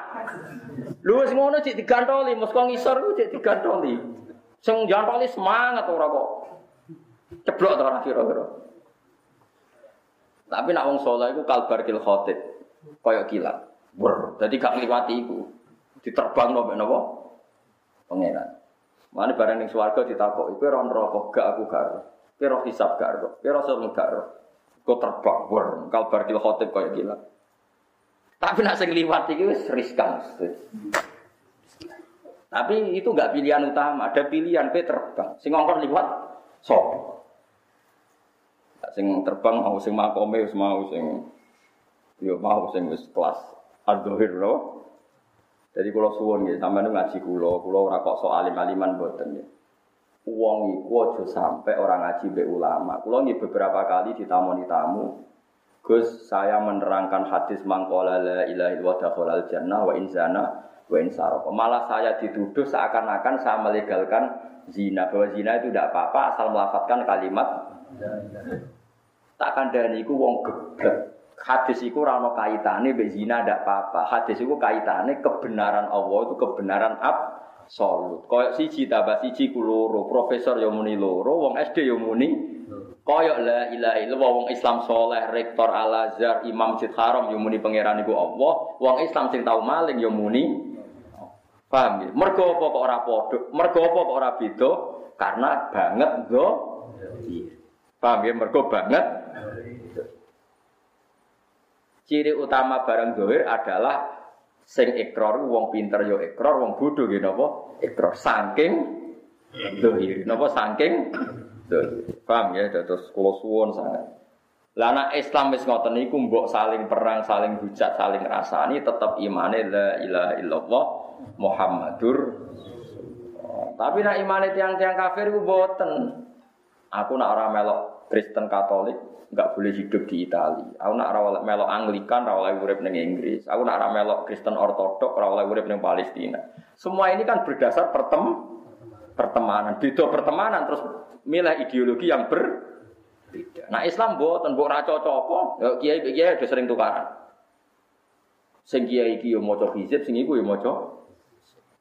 Lu sing ngono cek digantoli, Mustafa ngisor ku cek digantoli. Sing jantoli semangat ora kok. Ceblok to ora kira-kira. Tapi nak wong saleh iku kalbar kil khotib. Kaya kilat. Ber, jadi gak ngliwati iku. Diterbang no mbek napa? Pangeran. Mana barang ning swarga ditakok, iku ora neraka, gak aku gak roh hisab gak ero. Kowe rasa gak ero. Kok terbang, ber, kalbar kil khotib kaya gila. Tapi nak sing liwat wis riskan. Tapi itu gak pilihan utama, ada pilihan kowe terbang. Sing ngongkon liwat sop. Sing terbang mau sing makome mau sing yo mau sing wis kelas Ad-Dhahir no. Jadi kalau suwon gitu, sampai ngaji kulo, kulo ora kok soal alim-aliman boten ya. Uang iku aja sampai orang ngaji be ulama. Kulo nggih beberapa kali ditamoni tamu. Gus, saya menerangkan hadis mangkola la ilaha illallah jannah wa inzana wa insarok. Malah saya dituduh seakan-akan saya melegalkan zina. Bahwa zina itu tidak apa-apa asal melafatkan kalimat. Tak kandani iku wong geblek hadis itu rano kaitannya bezina tidak apa-apa. Hadis itu kaitannya kebenaran Allah itu kebenaran absolut. Koyok siji tambah siji kuloro, profesor yang muni loro, wong SD yang muni. Koyok la ilaha illallah wong Islam soleh, rektor Al Azhar, Imam Masjid Haram yang muni pangeran iku Allah, wong Islam sing tau maling yang muni. Paham ya? Mergo apa kok ora padha? Mergo apa kok ora beda? Karena banget do. Paham ya? Mergo banget Ciri utama barang dohir adalah sing ikrar wong pinter yo ikrar, wong bodoh gitu napa? Ikrar saking dohir. Napa saking dohir. Paham ya? Terus kula suwun sangat. Lah anak Islam wis ngoten niku mbok saling perang, saling hujat, saling rasani tetap imane la ilaha illallah Muhammadur Tapi nak imane tiang-tiang kafir ku boten. Aku nak ora melok Kristen Katolik, nggak boleh hidup di Italia. Aku nak rawal melok Anglikan, rawal urip neng Inggris. Aku nak rawal melok Kristen Ortodok, rawal urip neng Palestina. Semua ini kan berdasar pertem pertemanan. Beda pertemanan terus milih ideologi yang berbeda. Nah Islam buat raco cocok, ya kiai kiai udah sering tukaran. Sing kiai kiai mau coba hizib, sing iku ya mau coba.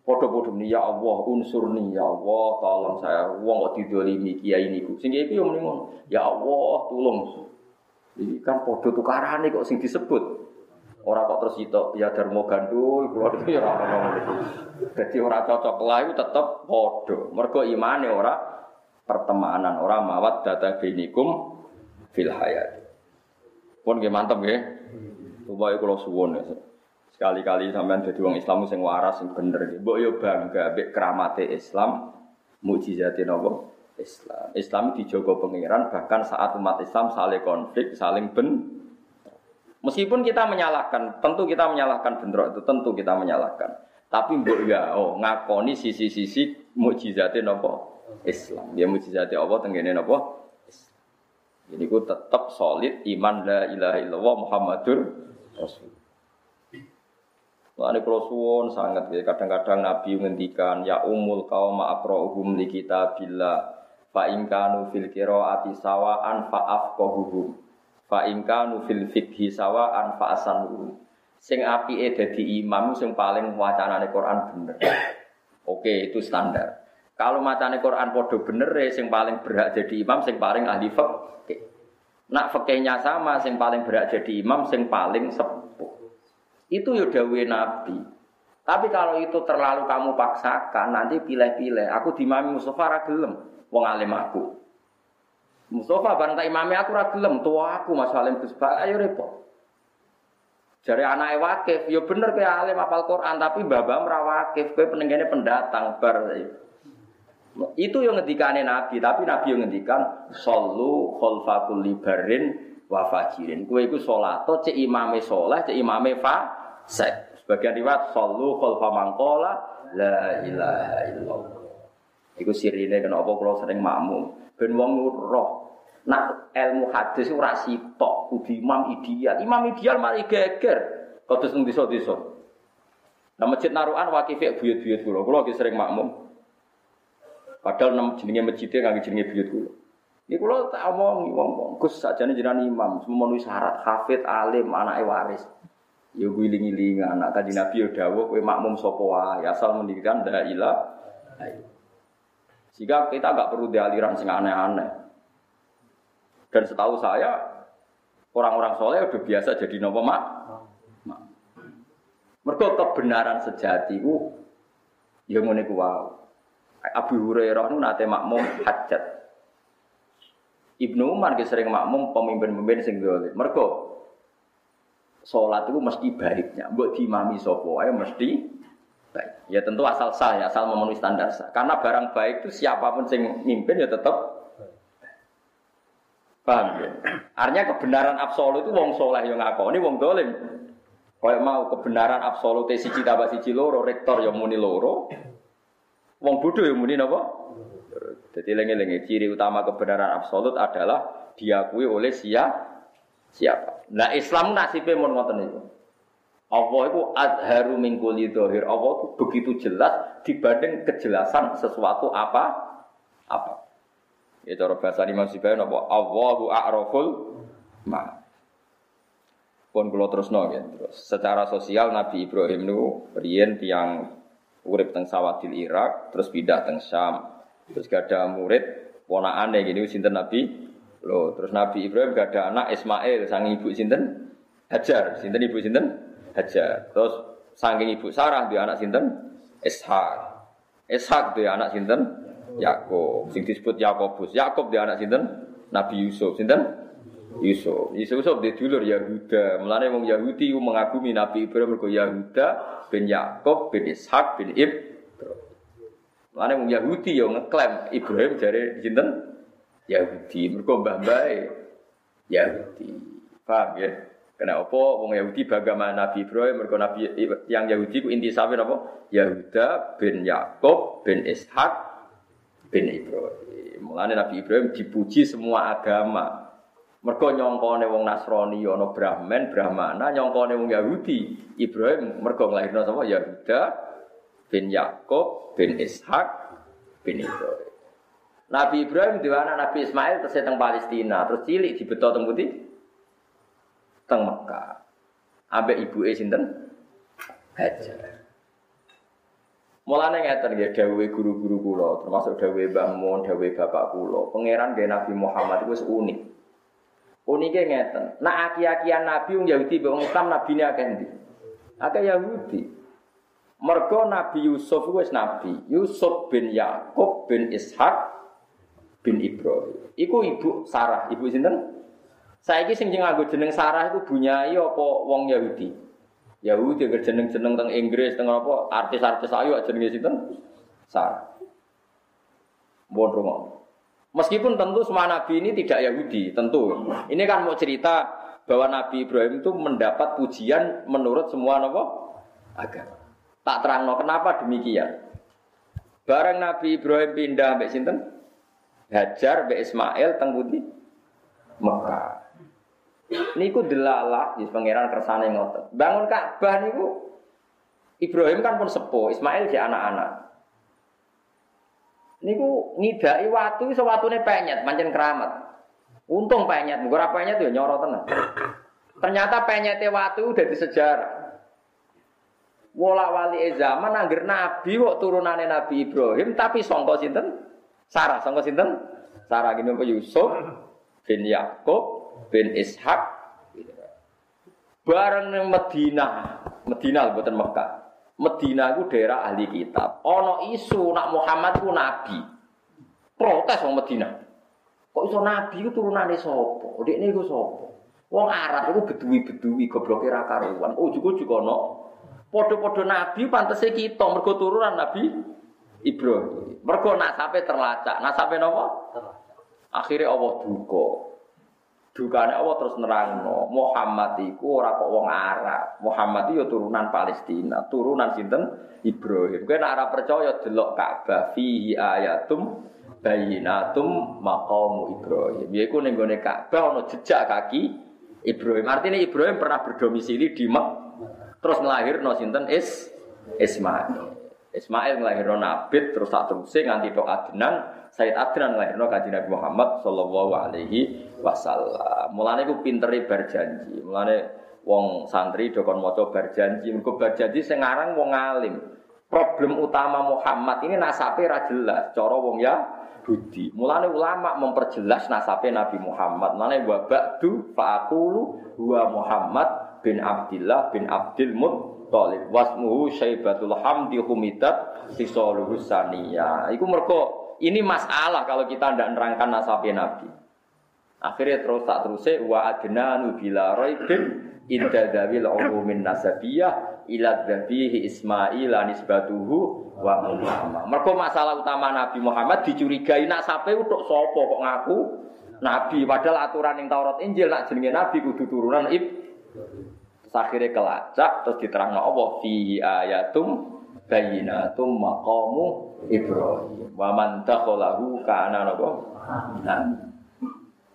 Podo-podo nih ya Allah unsur nih ya Allah tolong saya uang kok didolimi kiai niku. Sing kiai yo muni ya Allah tolong. Ini kan podo tukaran kok sing disebut. Orang kok terus itu ya Darmo Gandul, keluar itu ya orang ngomong itu. Jadi orang cocok lah itu tetap podo. Mergo imane ora pertemanan, orang mawat data binikum fil hayat. Pun gimana mantep ya. Coba kalau suwon ya. Sekali-kali sampean dadi wong Islam sing waras sing bener. Mbok yo bangga mbek keramate Islam, mukjizate napa? Islam. Islam dijogo pangeran bahkan saat umat Islam saling konflik, saling ben Meskipun kita menyalahkan, tentu kita menyalahkan bentrok itu, tentu kita menyalahkan. Tapi mbok ya oh ngakoni sisi-sisi mukjizate napa? Islam. Ya mukjizate Allah tenggene napa? Jadi ku tetap solid iman la ilaha illallah Muhammadur Rasul. Kalau suwon sangat ya. Kadang-kadang Nabi menghentikan ya umul kaum akrohum li kita bila fa ingkanu fil ati sawaan fa afqahuhum fa ingkanu fil fikhi sawaan fa asanuhum. Sing api e dadi imam sing paling wacanane Quran bener. <coughs> Oke, itu standar. Kalau macane Quran podo bener e sing paling berhak jadi imam sing paling ahli fikih. Nak fikihnya sama sing paling berhak jadi imam sing paling sepuh. Itu ya Nabi. Tapi kalau itu terlalu kamu paksakan, nanti pilih-pilih. Aku dimami Mustafa ragelem, wong alim aku. Mustafa bareng tak imami aku ragelem, tua aku Mas Alim Gus ayo repot. Jari anak wakif, ya bener kayak alim apal Quran, tapi babam rawakif, kue penenggane pendatang bar. Itu yang ngendikane Nabi, tapi Nabi yang ngendikan sallu khalfakul libarin wa fajirin. Kue iku salato cek imame soleh, cek imame fasik. Sebagian riwayat sallu khalfa mangkola la ilaha illallah. Iku sirine kenapa kula sering makmum. Ben wong roh Nak ilmu hadis ora sitok, kudu imam ideal. Imam ideal mari geger. Kados nang desa-desa. Nah masjid Narukan wakifik buyut-buyut kula. Kula sering makmum. Padahal jenenge masjidnya kangge jenenge buyut kula. Ini kula tak omong wong Gus sakjane jenengan imam, memenuhi syarat hafid alim anake waris. Ya giling-giling anak kanjeng Nabi ya dawuh kowe makmum sapa wae asal mendirikan la ilaha Sehingga kita nggak perlu dialiran sing aneh-aneh. Dan setahu saya orang-orang soleh udah biasa jadi nopo mak. Mereka kebenaran sejati ku ya ngene ku wow. Abu Hurairah nu nate makmum hajat. Ibnu Umar ge sering makmum pemimpin-pemimpin sing dolim. Mergo sholat itu mesti baiknya. Mbok diimami sapa ae mesti baik. Ya tentu asal sah ya, asal memenuhi standar sah. Karena barang baik itu siapa pun sing mimpin ya tetap Paham ya? Artinya kebenaran absolut itu wong soleh yang ngakoni wong dolim. Kalau mau kebenaran absolut siji tambah siji loro, rektor yang muni loro, wong bodoh yang muni napa? Jadi lengi-lengi ciri utama kebenaran absolut adalah diakui oleh siapa siapa. Nah Islam nasibnya mau ngoten itu. Allah itu adharu mingkuli dohir. Allah itu begitu jelas dibanding kejelasan sesuatu apa apa. Ya cara bahasa Imam Sibayan apa? Allahu a'raful ma. Pun kula terusno ya. Terus secara sosial Nabi Ibrahim itu riyen tiang urip teng Sawadil Irak, terus pindah teng Syam. Terus gak ada murid ponakane gini sinten Nabi Loh, terus Nabi Ibrahim gak ada anak Ismail sang ibu sinten Hajar, sinten ibu sinten Hajar. Terus saking ibu Sarah dia anak sinten Ishak. Ishak dia anak sinten Yakub. Sing disebut Yakobus. Yakob dia anak sinten Nabi Yusuf. Sinten Yusuf. Yusuf dia dulur Yahuda. Mulane wong Yahudi mengagumi Nabi Ibrahim mergo Yahuda bin Yakob bin Ishak bin Ibrahim. Mulane wong Yahudi yo ngeklaim Ibrahim dari sinten Yahudi. Mereka mbah Yahudi. Paham ya? Kena apa? Wong Yahudi bagaimana Nabi Ibrahim, mereka Nabi yang Yahudi ku inti sampe apa? Yahuda bin Yakob bin Ishak bin Ibrahim. Mulane Nabi Ibrahim dipuji semua agama. Mereka nyongkone wong Nasrani ana Brahman, Brahmana, nyongkone wong Yahudi. Ibrahim mereka nglahirno sapa? Yahuda bin Yakob bin Ishak bin Ibrahim. Nabi Ibrahim di mana Nabi Ismail terus teng Palestina, terus cilik di betul teng putih teng Mekah. Ambek ibu e sinten? Hajar. Mulane ngeten ya dawuhe guru-guru kula, termasuk dawuhe Mbah Mun, dawuhe bapak kula. Pangeran nggih Nabi Muhammad itu unik. Unike ngeten. Nak aki-akian Nabi wong Yahudi wong Islam nabine akeh ndi? Akeh Yahudi. Mergo Nabi Yusuf wis nabi. Yusuf bin Yakub bin Ishak bin Ibrahim. Iku ibu Sarah, ibu sinten? Saiki sing nganggo jeneng Sarah iku bunyai apa wong Yahudi? Yahudi jeneng-jeneng teng Inggris teng apa artis-artis ayu jenenge sinten? Sarah. Mohon rumah. Meskipun tentu semua nabi ini tidak Yahudi, tentu. Ini kan mau cerita bahwa Nabi Ibrahim itu mendapat pujian menurut semua nopo agama. Tak terang kenapa demikian. Bareng Nabi Ibrahim pindah sampai sinten? Hajar be Ismail teng Budi Mekah. Niku delalah di pangeran kersane ngoten. Bangun Ka'bah niku Ibrahim kan pun sepuh, Ismail si anak-anak. Niku ngidai watu iso watune penyet, pancen keramat. Untung penyet, ora penyet yo nyoro tenan. Ternyata penyete watu udah di sejarah. Wala wali zaman angger nabi kok turunane Nabi Ibrahim tapi sangka sinten? Sarah sangka sinten? Sarah gini Yusuf bin Yakub bin Ishak bareng Madinah. Madinah buatan Mekah. Madinah itu daerah ahli kitab. Ono isu nak Muhammad itu nabi. Protes wong Madinah. Kok iso nabi itu turunane sapa? Dekne iku sapa? Wong Arab itu bedui-bedui gobloke ra karuan. Oh juga juga no. Podo-podo nabi pantese kita mergo turunan nabi Ibrahim. Mergo nasabe terlacak. Nasabe napa? Akhirnya Allah duka. Dukane Allah terus nerangno, Muhammad iku ora kok wong Arab. Muhammad itu turunan Palestina, turunan sinten? Ibrahim. Kowe nek ora percaya delok Ka'bah fihi ayatum bayinatum maqamu Ibrahim. Yaiku ning gone Ka'bah ana jejak kaki Ibrahim. Artinya Ibrahim pernah berdomisili di Mek Terus nglahirno sinten Is Ismail. Ismail nglahirno Nabit terus tak terusé nganti tok Adnan, Sayyid Adnan nglahirno Kanjeng Nabi Muhammad sallallahu alaihi wasallam. Mulane ku pintere berjanji. Mulane wong santri dokon maca berjanji, mergo berjanji sing aran wong alim. Problem utama Muhammad ini nasabe ra jelas, cara wong ya Budi. Mulane ulama memperjelas nasabe Nabi Muhammad. Mulane wa ba'du fa'aqulu huwa Muhammad bin Abdullah bin Abdul Muttalib. Wasmuhu Syaibatul Hamdi Humidat Sisaluhu Saniyah. Iku mergo ini masalah kalau kita tidak nerangkan nasabe Nabi. Akhirnya terus tak terusnya wa adnanu bila raibin inda dawil umumin nasabiyah ila dhabihi Ismail nisbatuhu wa Muhammad. Mergo masalah utama Nabi Muhammad dicurigai nak sape untuk sopo kok ngaku? Nabi padahal aturan yang Taurat Injil nak jenenge Nabi kudu turunan ib. Akhirnya kelacak terus diterangno Allah fihi ayatum bayinatum maqamu Ibrahim. Wa man dakhalahu kana napa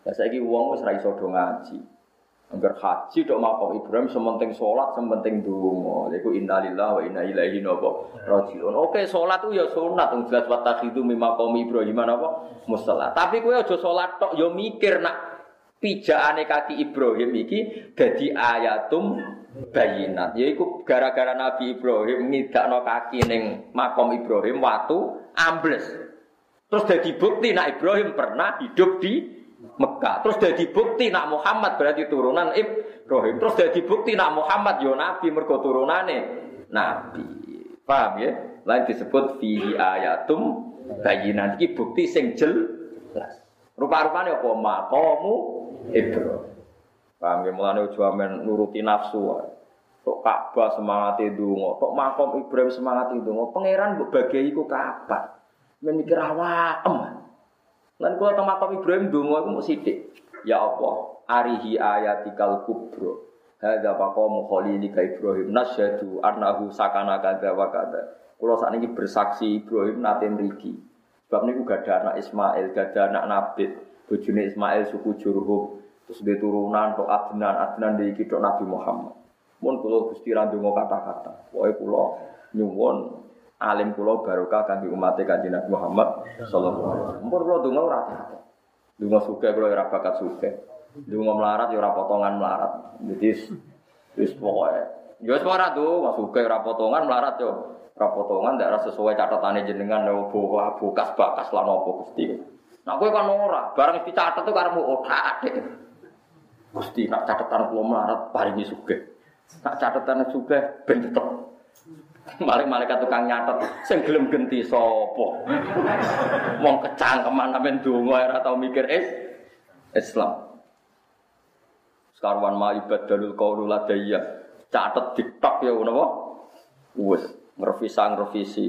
Ya saiki wong wis ra iso do ngaji. Angger haji tok makam Ibrahim sementing salat, sementing donga. Iku innalillahi wa inna ilaihi rajiun. Oke, salat ku ya sunat wong jelas wa takhidu mim maqam Ibrahim napa musalla. Tapi kowe aja salat tok ya mikir nak pijakane kaki Ibrahim iki dadi ayatum bayinat. Yaiku gara-gara Nabi Ibrahim ngidakno kaki ning makom Ibrahim watu ambles. Terus jadi bukti nak Ibrahim pernah hidup di Mekah. Terus jadi bukti nak Muhammad berarti turunan Ibrahim. Terus jadi bukti nak Muhammad yo nabi mergo turunane nabi. Paham ya? Lain disebut fihi ayatum bayinan iki bukti sing jelas. Rupa-rupane apa maqamu Ibrahim. Paham ya mulane ojo amen nuruti nafsu wae. Tok Ka'bah semangat ndonga, tok makom Ibrahim semangat ndonga. Pangeran mbok bagi iku kapan? Men mikir awak Lan kula teng makam Ibrahim donga iku mung sithik. Ya Allah, arihi ayatikal kubro. Hadza maqamu khalilika Ibrahim nasyhadu annahu sakana kadza wa kadza. Kula sakniki bersaksi Ibrahim nate mriki. Sebab niku gak ada anak Ismail, gak ada anak Nabit. Bojone Ismail suku Jurhum. Terus dia turunan kok Adnan, Adnan di tok Nabi Muhammad. Mun kula Gusti ra kata-kata. Pokoke kula nyuwun alim kula barokah kangge umat Kanjeng Nabi Muhammad sallallahu alaihi wasallam. Mumpun kula donga ora apa Donga sugih kula ora bakat sugih. Melarat ya ora potongan melarat. Jadi wis pokoke ya wis ora donga sugih ora potongan melarat yo. Ora potongan ndak sesuai catatane jenengan yo bukas bakas lan apa Gusti. Nah kowe kan ora, barang dicatet tuh karemu otak adik. Gusti nak catatan kula melarat paringi sugih. Nak catatan sugih ben tetep Mari malaikat tukang nyatet, sing gelem genti sapa? Wong kecangkeman sampean donga ora tau mikir is Islam. Sekarwan ma ibadalul qaulu ladayya. Catet diktok ya napa? Wes, ngrevisi ngrevisi.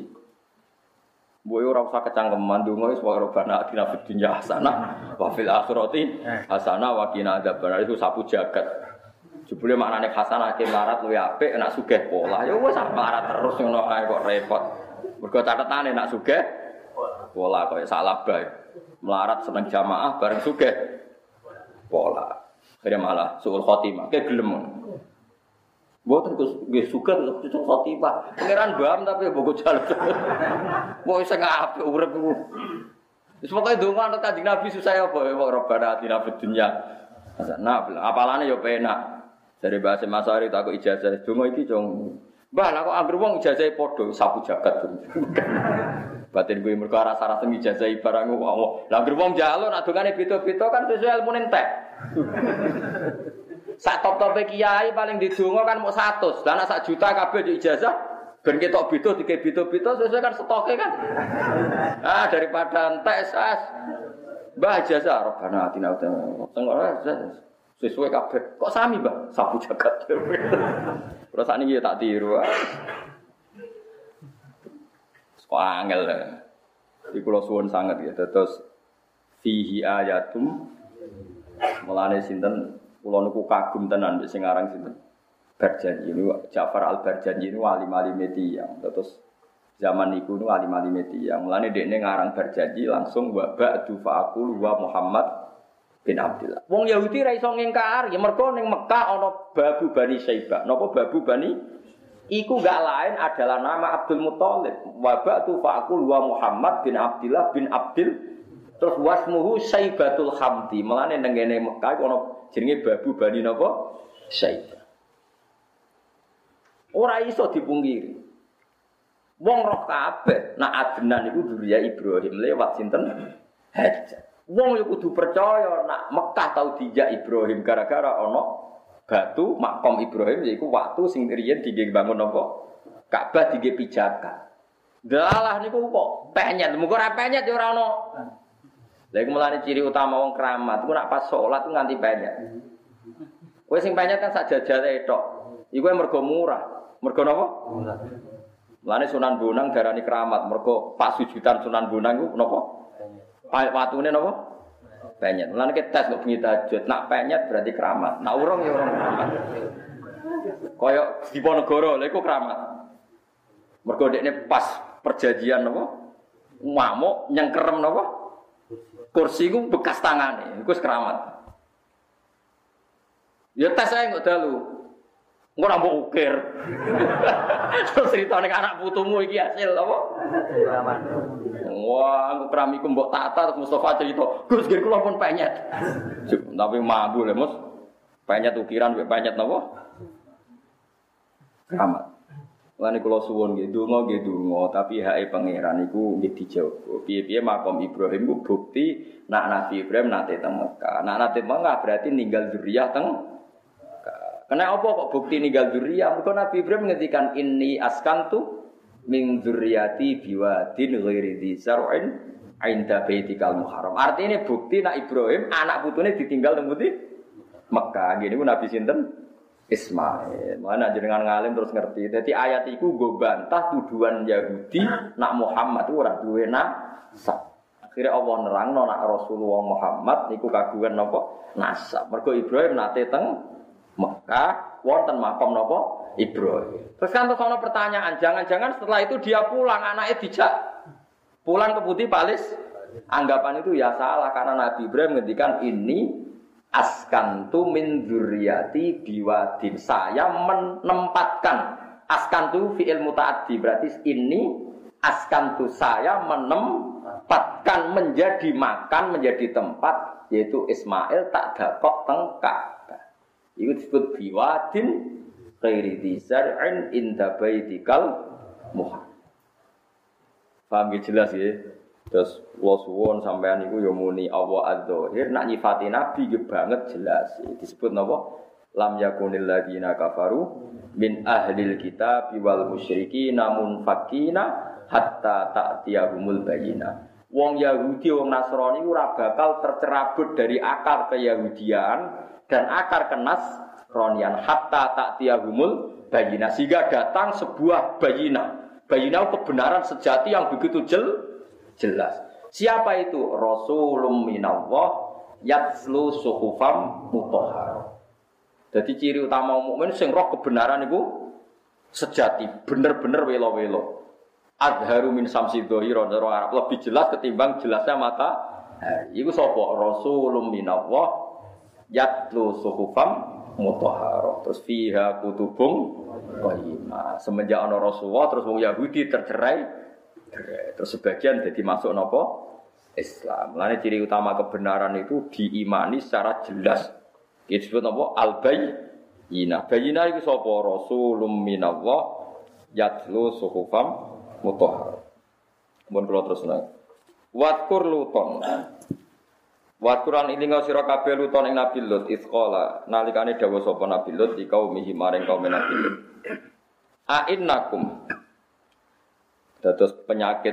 Boy ora usah kecangkeman donga wis wae robana atina fid dunya hasanah wa fil akhirati hasanah wa qina adzabannar itu sapu jagat. Jebule maknane hasanah ke melarat luwih apik nek sugih pola. Ya wis melarat terus ngono ae kok repot. Mergo catetane nek sugih pola koyo salah bae. Melarat seneng jamaah bareng sugih pola. Kaya malah suul khotimah. Kayak gelem. Mboten Gus nggih suka suul khotimah. Pangeran bam tapi bogo jalan. <laughs> Mau sing apik urip iku. Wis pokoke donga anut Kanjeng Nabi susah apa ya Rabbana atina fid dunya. Nah, apalane yo penak. Dari bahasa Masari tak ijazah, dungo iki cung. Mbah, lah kok anggere wong ijazah padha sapu jagat. <laughs> Batin gue mergo rasa rasa ijazah barang wong. Lah anggere wong njaluk nak dongane beda-beda kan sesuai ilmu entek. <laughs> Sak top-tope kiai paling didonga kan mau 100. Lah sak juta kabeh di ijazah ben ketok beda dike beda-beda sesuai kan stoke kan. <laughs> Ah daripada entek sas. Mbah ijazah robana atina utama. Tengok sesuai kabeh. Kok sami, Mbak? Sapu jagat. <laughs> Terus ini ya tak tiru. Kok angel. Di pulau suwon sangat ya. Terus fihi ayatum melane sinten pulau nuku kagum tenan sing aran sinten Berjanji ini Ja'far al Berjanji ini wali mali yang terus zaman niku nu wali mali yang mulane dekne ngarang berjanji langsung wa ba'du fa'aqul wa Muhammad bin Abdullah. Wong Yahudi ra iso ngingkar, ya mergo ning Mekah ana babu Bani Saiba. Napa babu Bani Iku gak lain adalah nama Abdul Muthalib. Wabak tu fa'akul wa Muhammad bin Abdullah bin Abdul terus wasmuhu Saibatul Hamdi. Melane nengene Mekah ono jenenge babu Bani napa? Saibah. Ora iso dipungkiri. Wong roh kabeh nak Adnan iku duriya Ibrahim lewat sinten? Hajar. Wong yo kudu percaya nak Mekah tau dijak Ibrahim gara-gara ono batu makom Ibrahim yaiku waktu sing riyen bangun napa Ka'bah dige pijakan. Delalah niku kok penyet, muga ora penyet ya ora ono. Lha iku mulane ciri utama wong keramat, ku nak pas salat ku nganti penyet. Kowe sing penyet kan sak jajale tok. Iku mergo murah. Mergo napa? Murah. Mulane Sunan Bonang darani keramat, mergo pas sujudan Sunan Bonang ku napa? Watune napa? penyet. Mulane kita tes kok bengi tahajud. Nak penyet berarti keramat. Nak urung ya urung keramat. Kaya Diponegoro, lha iku keramat. Mergo dekne pas perjanjian napa? Ngamuk nyengkerem napa? Kursi ku bekas tangane. Iku keramat. Ya tes ae kok dalu. Ora mbok ukir. <laughs> Terus critane anak putumu iki hasil apa? Wah, aku keramiku mbok tata terus Mustafa cerita, Gus gir kula pun penyet. <laughs> Tapi mampu le, Mus. Penyet ukiran mek penyet napa? Keramat. Lan kula suwun nggih donga nggih donga, tapi hake pangeran iku nggih dijaga. Piye-piye makom Ibrahim ku bukti nak Nabi Ibrahim nate teng Mekah. Nak nate Mekah berarti ninggal zuriyah teng Karena apa kok bukti ninggal zuriyah? Mergo Nabi Ibrahim ngendikan ini askantu min zurriyati biwadin ghairi di zar'in ainda baitikal muharram. Artinya bukti nak Ibrahim anak putune ditinggal teng putih Mekah. Gini pun Nabi sinten? Ismail. Mana jenengan ngalim terus ngerti. Jadi ayat itu gue bantah tuduhan Yahudi nak Muhammad itu orang duwe nasab. Akhirnya Allah nerang nak Rasulullah Muhammad niku kagungan nopo nasab. Mergo Ibrahim nate teng Mekah wonten makom nopo Ibrahim. Terus kan terus pertanyaan, jangan-jangan setelah itu dia pulang anaknya dijak pulang ke Putih Palis. Anggapan itu ya salah karena Nabi Ibrahim ngendikan ini askantu min dzurriyyati biwadin. Saya menempatkan askantu fi'il mutaaddi berarti ini askantu saya menempatkan menjadi makan menjadi tempat yaitu Ismail tak dakok tengkak itu disebut biwadin ghairi dzar'in inda baitikal muhar. Paham ya jelas ya? Terus lo suwon sampean iku ya muni Allah adzahir nak nyifati nabi ge banget jelas. Disebut napa? Lam yakunil ladina kafaru min ahlil kitab wal musyriki namun fakina hatta ta'tiyahumul bayina. Wong Yahudi, wong Nasrani ora bakal tercerabut dari akar keyahudian dan akar kenas ronian hatta tak tiagumul bayina. Sehingga datang sebuah bayina. Bayina kebenaran sejati yang begitu jel, jelas. Siapa itu? Rasulum minallah yatslu suhufam mutahhar jadi ciri utama mukmin sing roh kebenaran itu sejati bener-bener welo-welo. Adharu min samsi dhahiran Arab. Lebih jelas ketimbang jelasnya mata. Itu sapa? Rasulum minallah yatlu suhufam mutahharah terus fiha kutubung qayyimah semenjak ana Rasulullah terus wong Yahudi tercerai terus sebagian jadi masuk nopo Islam. Lain ciri utama kebenaran itu diimani secara jelas. Itu disebut nopo al bayina. Bayina itu sapa rasulum minallah yatlu suhufam mutahharah. Kemudian kalau terus naik. Watkur luton. Wa Quran ilinga sira kabeh luton ing Nabi Lut isqala nalikane dawuh sapa Nabi Lut di kaum maring kaum Nabi Lut. A innakum dados penyakit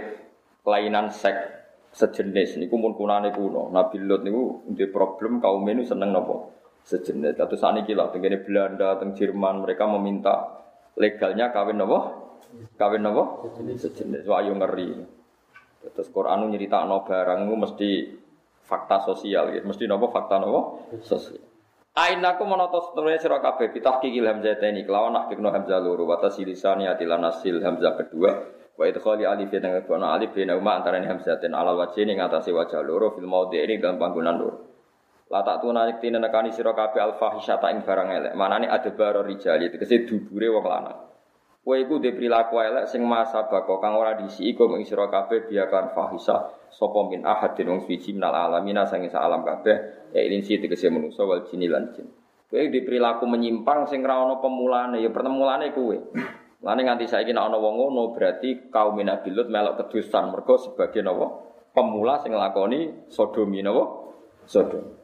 kelainan seks sejenis niku mun kunane kuno. Nabi Lut niku duwe problem kaum ini seneng napa? Sejenis. Dados saniki lho tengene Belanda, teng Jerman mereka meminta legalnya kawin napa? Kawin napa? Sejenis. Wah yo ngeri. Terus Quran nyeritakno barang mesti fakta sosial gitu. Mesti nopo fakta nopo sosial. Ainaku monotos sebenarnya sira kabeh bitahqiqil hamzah ini kelawan nahqiqno hamzah loro wa tasilisani atilan nasil hamzah kedua wa idkhali alif dengan kedua alif bina uma antara hamzatin ala wajhi ning atase wajah loro fil maudhi ini dalam panggonan loro. La tak tuna yektine nekani sira kabeh al fahisyata ing barang elek. Manane adbaro rijali tegese dubure wong lanang. Kowe iku di perilaku elek sing masa bako kang ora disi iku ing sira kabeh biakan fahisa sapa min ahadin wong suci minal alamina sang isa alam kabeh ya ilin si tegese manusa wal jini lan jin. Kowe perilaku menyimpang sing ra pemulane ya pertemulane kowe. Lane nganti saiki nek ana wong ngono berarti kaum Nabi Lut melok kedusan mergo sebagai napa pemula sing nglakoni sodomi napa sodom.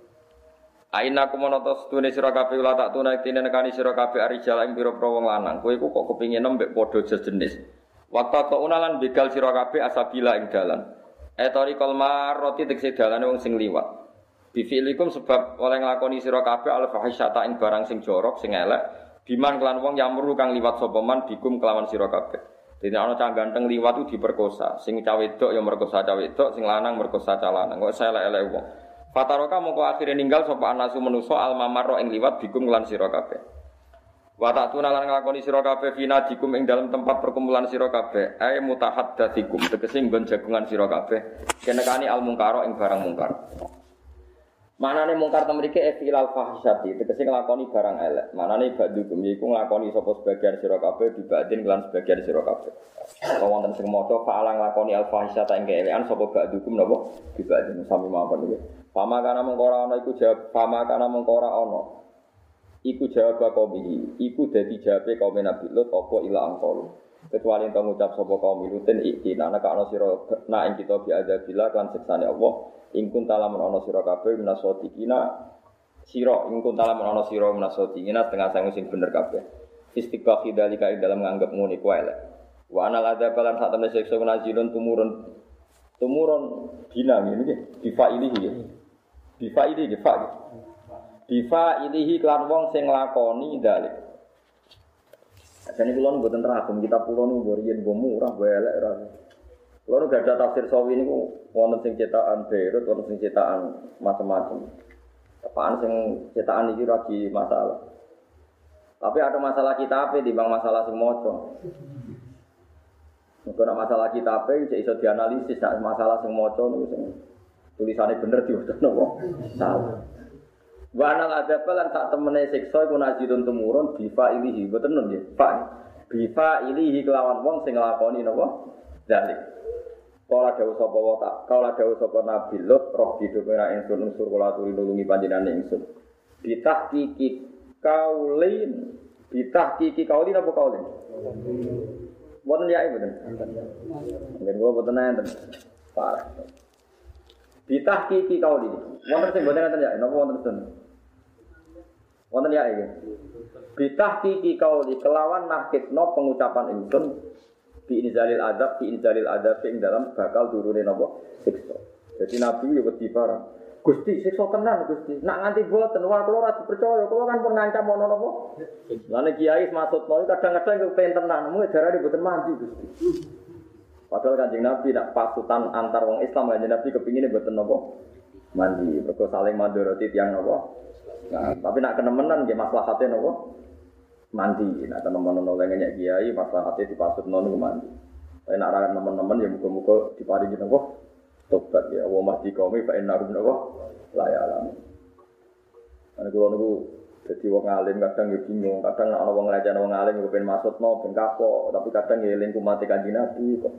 Aina kumono to setune sira kabeh ula tak tunai tine nekani sira kabeh arijal ing pira-pira wong lanang. Kowe iku kok kepingin nembek padha jenis. Waktu to unalan begal sira kabeh asabila ing dalan. Etori kol maroti tekse dalane wong sing liwat. Bifilikum sebab oleh nglakoni sira kabeh al fahisyata ing barang sing jorok sing elek. Biman kelan wong yamru kang liwat sapa man bikum kelawan sira kabeh. Dene ana cah ganteng liwat diperkosa. Sing cah wedok ya merkosa cah wedok, sing lanang merkosa cah lanang. Kok elek-elek wong. Fataroka mongko akhirnya ninggal sapa anasu menuso almamaro ing liwat bikum lan sira kabeh. Wa ta'tuna lan nglakoni sira kabeh fina dikum ing dalam tempat perkumpulan sira kabeh ay mutahaddatikum tegese nggon jagungan sira kabeh kenekani al mungkaro ing barang mungkar. Manane mungkar temrike efilal fahisyati tegese nglakoni barang elek. Manane ba'dukum iku nglakoni sapa sebagian sira kabeh dibadin lan sebagian sira kabeh. Apa wonten sing maca fa'ala nglakoni al fahisyata ing keelekan sapa ba'dukum napa dibadin sami mawon iki. Fama kana mengkora ana iku jawab fama kana mengkora ana. Iku jawab kaum iku dadi jawabe kaum Nabi Lut apa ila angkol. Kecuali ento ngucap sapa kaum Lutin iki nana ka ana sira na ing kita bi adzabillah kan siksane Allah ing kun talamun ana sira kabeh minasodikina sira ing kun talamun ana sira minasodikina setengah sangu sing bener kabeh. Istiqbal dalika ing dalam nganggep ngene kuwi elek. Wa anal adzab lan sak temene siksa nazilun tumurun tumurun bina ini difa ini. Bifa ini bifa. Bifa ilihi klan wong sing lakoni dalik. Jadi kulon buatan teragum kita pulau nih borian gue murah gue elek ras. Kulon gak ada tafsir sawi ini wonten sing cetakan Beirut, wonten sing cetakan macam-macam. Apaan sing cetakan ini lagi masalah. Tapi ada masalah kita apa di bang masalah sing moco. Mungkin masalah kita apa, jadi iso dianalisis. Masalah sing moco sing tulisannya bener diutus nopo? Salah. Wa anal adab lan sak temene siksa iku nazidun tumurun bifa ilihi. Boten nun nggih Pak. Bifa ilihi kelawan wong sing nglakoni napa dalik Kala dawuh sapa wa tak kala dawuh sapa Nabi Lut roh didukira ingsun unsur kula turi nulungi panjenengan ingsun. Kiki kaulin. Bitah kiki kaulin apa kaulin? Boten ya ibu? Mungkin kula boten enten parah Bitah kiki kau ini. Wonten sing boten enten ya, napa wonten sen? Wonten ya iki. Bitah kiki kau di kelawan nakitno pengucapan ingsun bi inzalil adab bi inzalil adab ing dalam bakal turune napa siksa. Jadi Nabi yo wedi barang. Gusti siksa tenan Gusti. Nak nganti boten wah kula ora dipercaya, kula kan pun ngancam ono napa. Lane kiai maksudno kadang-kadang kepen tenan, mung darane boten mandi Gusti. Padahal kanjeng Nabi nak pasutan antar wong Islam kanjeng Nabi kepingin buat nopo mandi, mereka saling mandoroti tiang nopo. Nah, tapi nak kenemenan dia hati nopo mandi. Nak kenemenan oleh ngeyak kiai hati di pasut nono mandi. Tapi nak rakyat teman-teman ya muka-muka di nopo tobat ya. Wa mahdi kaumi fa inna rum nopo layalam. Karena kalau nunggu jadi wong alim kadang ya bingung, kadang nak wong ngelajar wong alim ya pengen masuk no, pengen kapok, tapi kadang ya lingkup mati kanji nabi kok.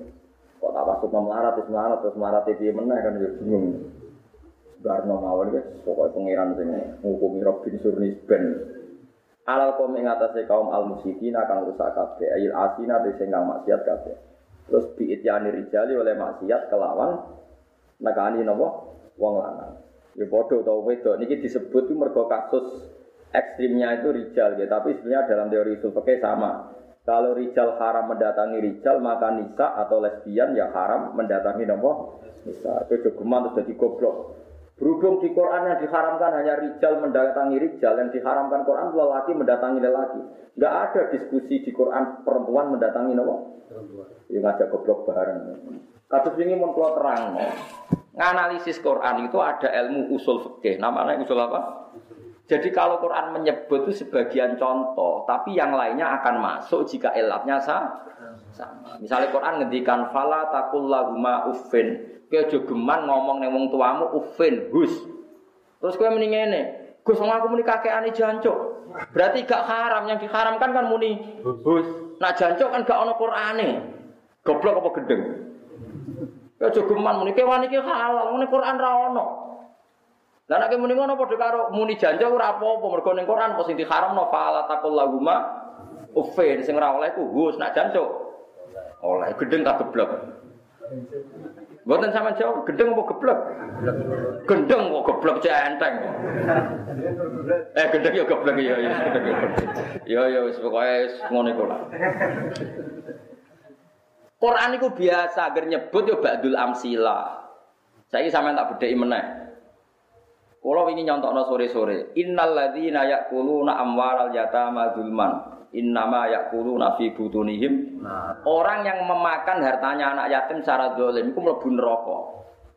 Kok tak masuk melarat, terus melarat, terus melarat itu mana kan ya bingung. Barno mawon guys, pokoknya pengiran sing ngukumi Robin Surnis ben. Alal kaum ing atase kaum al musyidina kang rusak kabeh, ayil asina te sing maksiat kabeh. Terus bi ityani rijali oleh maksiat kelawan nekani napa wong lanang. Ya padha utawa wedok niki disebut itu mergo kasus ekstrimnya itu rijal ya, tapi sebenarnya dalam teori usul sama. Kalau rijal haram mendatangi rijal, maka nisa atau lesbian ya haram mendatangi nopo nisa. Itu jogeman terus jadi goblok. Berhubung di Quran yang diharamkan hanya rijal mendatangi rijal, yang diharamkan Quran lelaki mendatangi lelaki. Enggak ada diskusi di Quran perempuan mendatangi nopo. Ya ngajak goblok bareng. Kasus ini mau terang. Nganalisis Quran itu ada ilmu usul fikih. Namanya usul apa? Jadi kalau Quran menyebut itu sebagian contoh, tapi yang lainnya akan masuk jika elatnya sama. Misalnya Quran ngendikan fala takul lahuma uffin. Kowe geman ngomong ning wong tuamu uffin, hus. Terus kowe mending ngene, Gus wong aku muni kakeane jancuk. Berarti gak haram, yang diharamkan kan muni hus. Nah jancuk kan gak ana Qur'ane. Goblok apa gendeng? Ya jogeman muni kewan iki halal, muni Quran ra ono. Lah nek muni ngono padha karo muni jancuk ora apa-apa, mergo ning Quran apa sing diharamno fala taqul lahuma uffin sing ora oleh ku hus nak jancuk. Oleh gendeng tak geblek. Buatan sama jawab, gendeng apa geblek? Gendeng kok geblek cek enteng. Eh gendeng ya geblek ya ya ya. Ya ya wis pokoke ngono iku lah. Quran itu biasa agar nyebut ya ba'dul amsila. Saya sampean tak bedheki meneh. Kalau ini nyontokno sore-sore, innal ladzina ya'kuluna amwaral yatama dzulman innama yakuluna fi butunihim. Nah. Orang yang memakan hartanya anak yatim secara zalim iku mlebu neraka.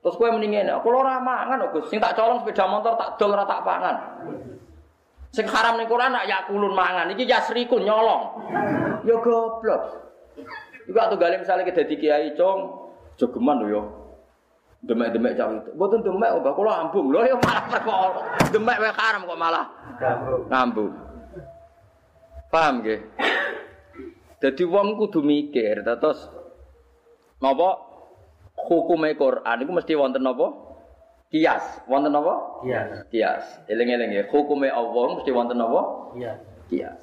Terus kowe muni ngene, kula ora Gus, sing tak colong sepeda motor tak dol tak pangan. Sing haram ning Quran nak yakulun mangan, iki yasrikun nyolong. Ya goblok. Iku atuh gale misale ke dadi kiai cong, jogeman lho ya. Demek-demek cah itu. Mboten demek kok kula ambung. Lho ya malah perkara. Demek wae haram kok malah. Ngambung. Paham nggih? Dadi wong kudu mikir, terus napa hukume Quran iku mesti wonten napa? Kias, wonten napa? Kias. Kias. Eling-eling nggih, hukume Allah mesti wonten napa? Kias. Kias.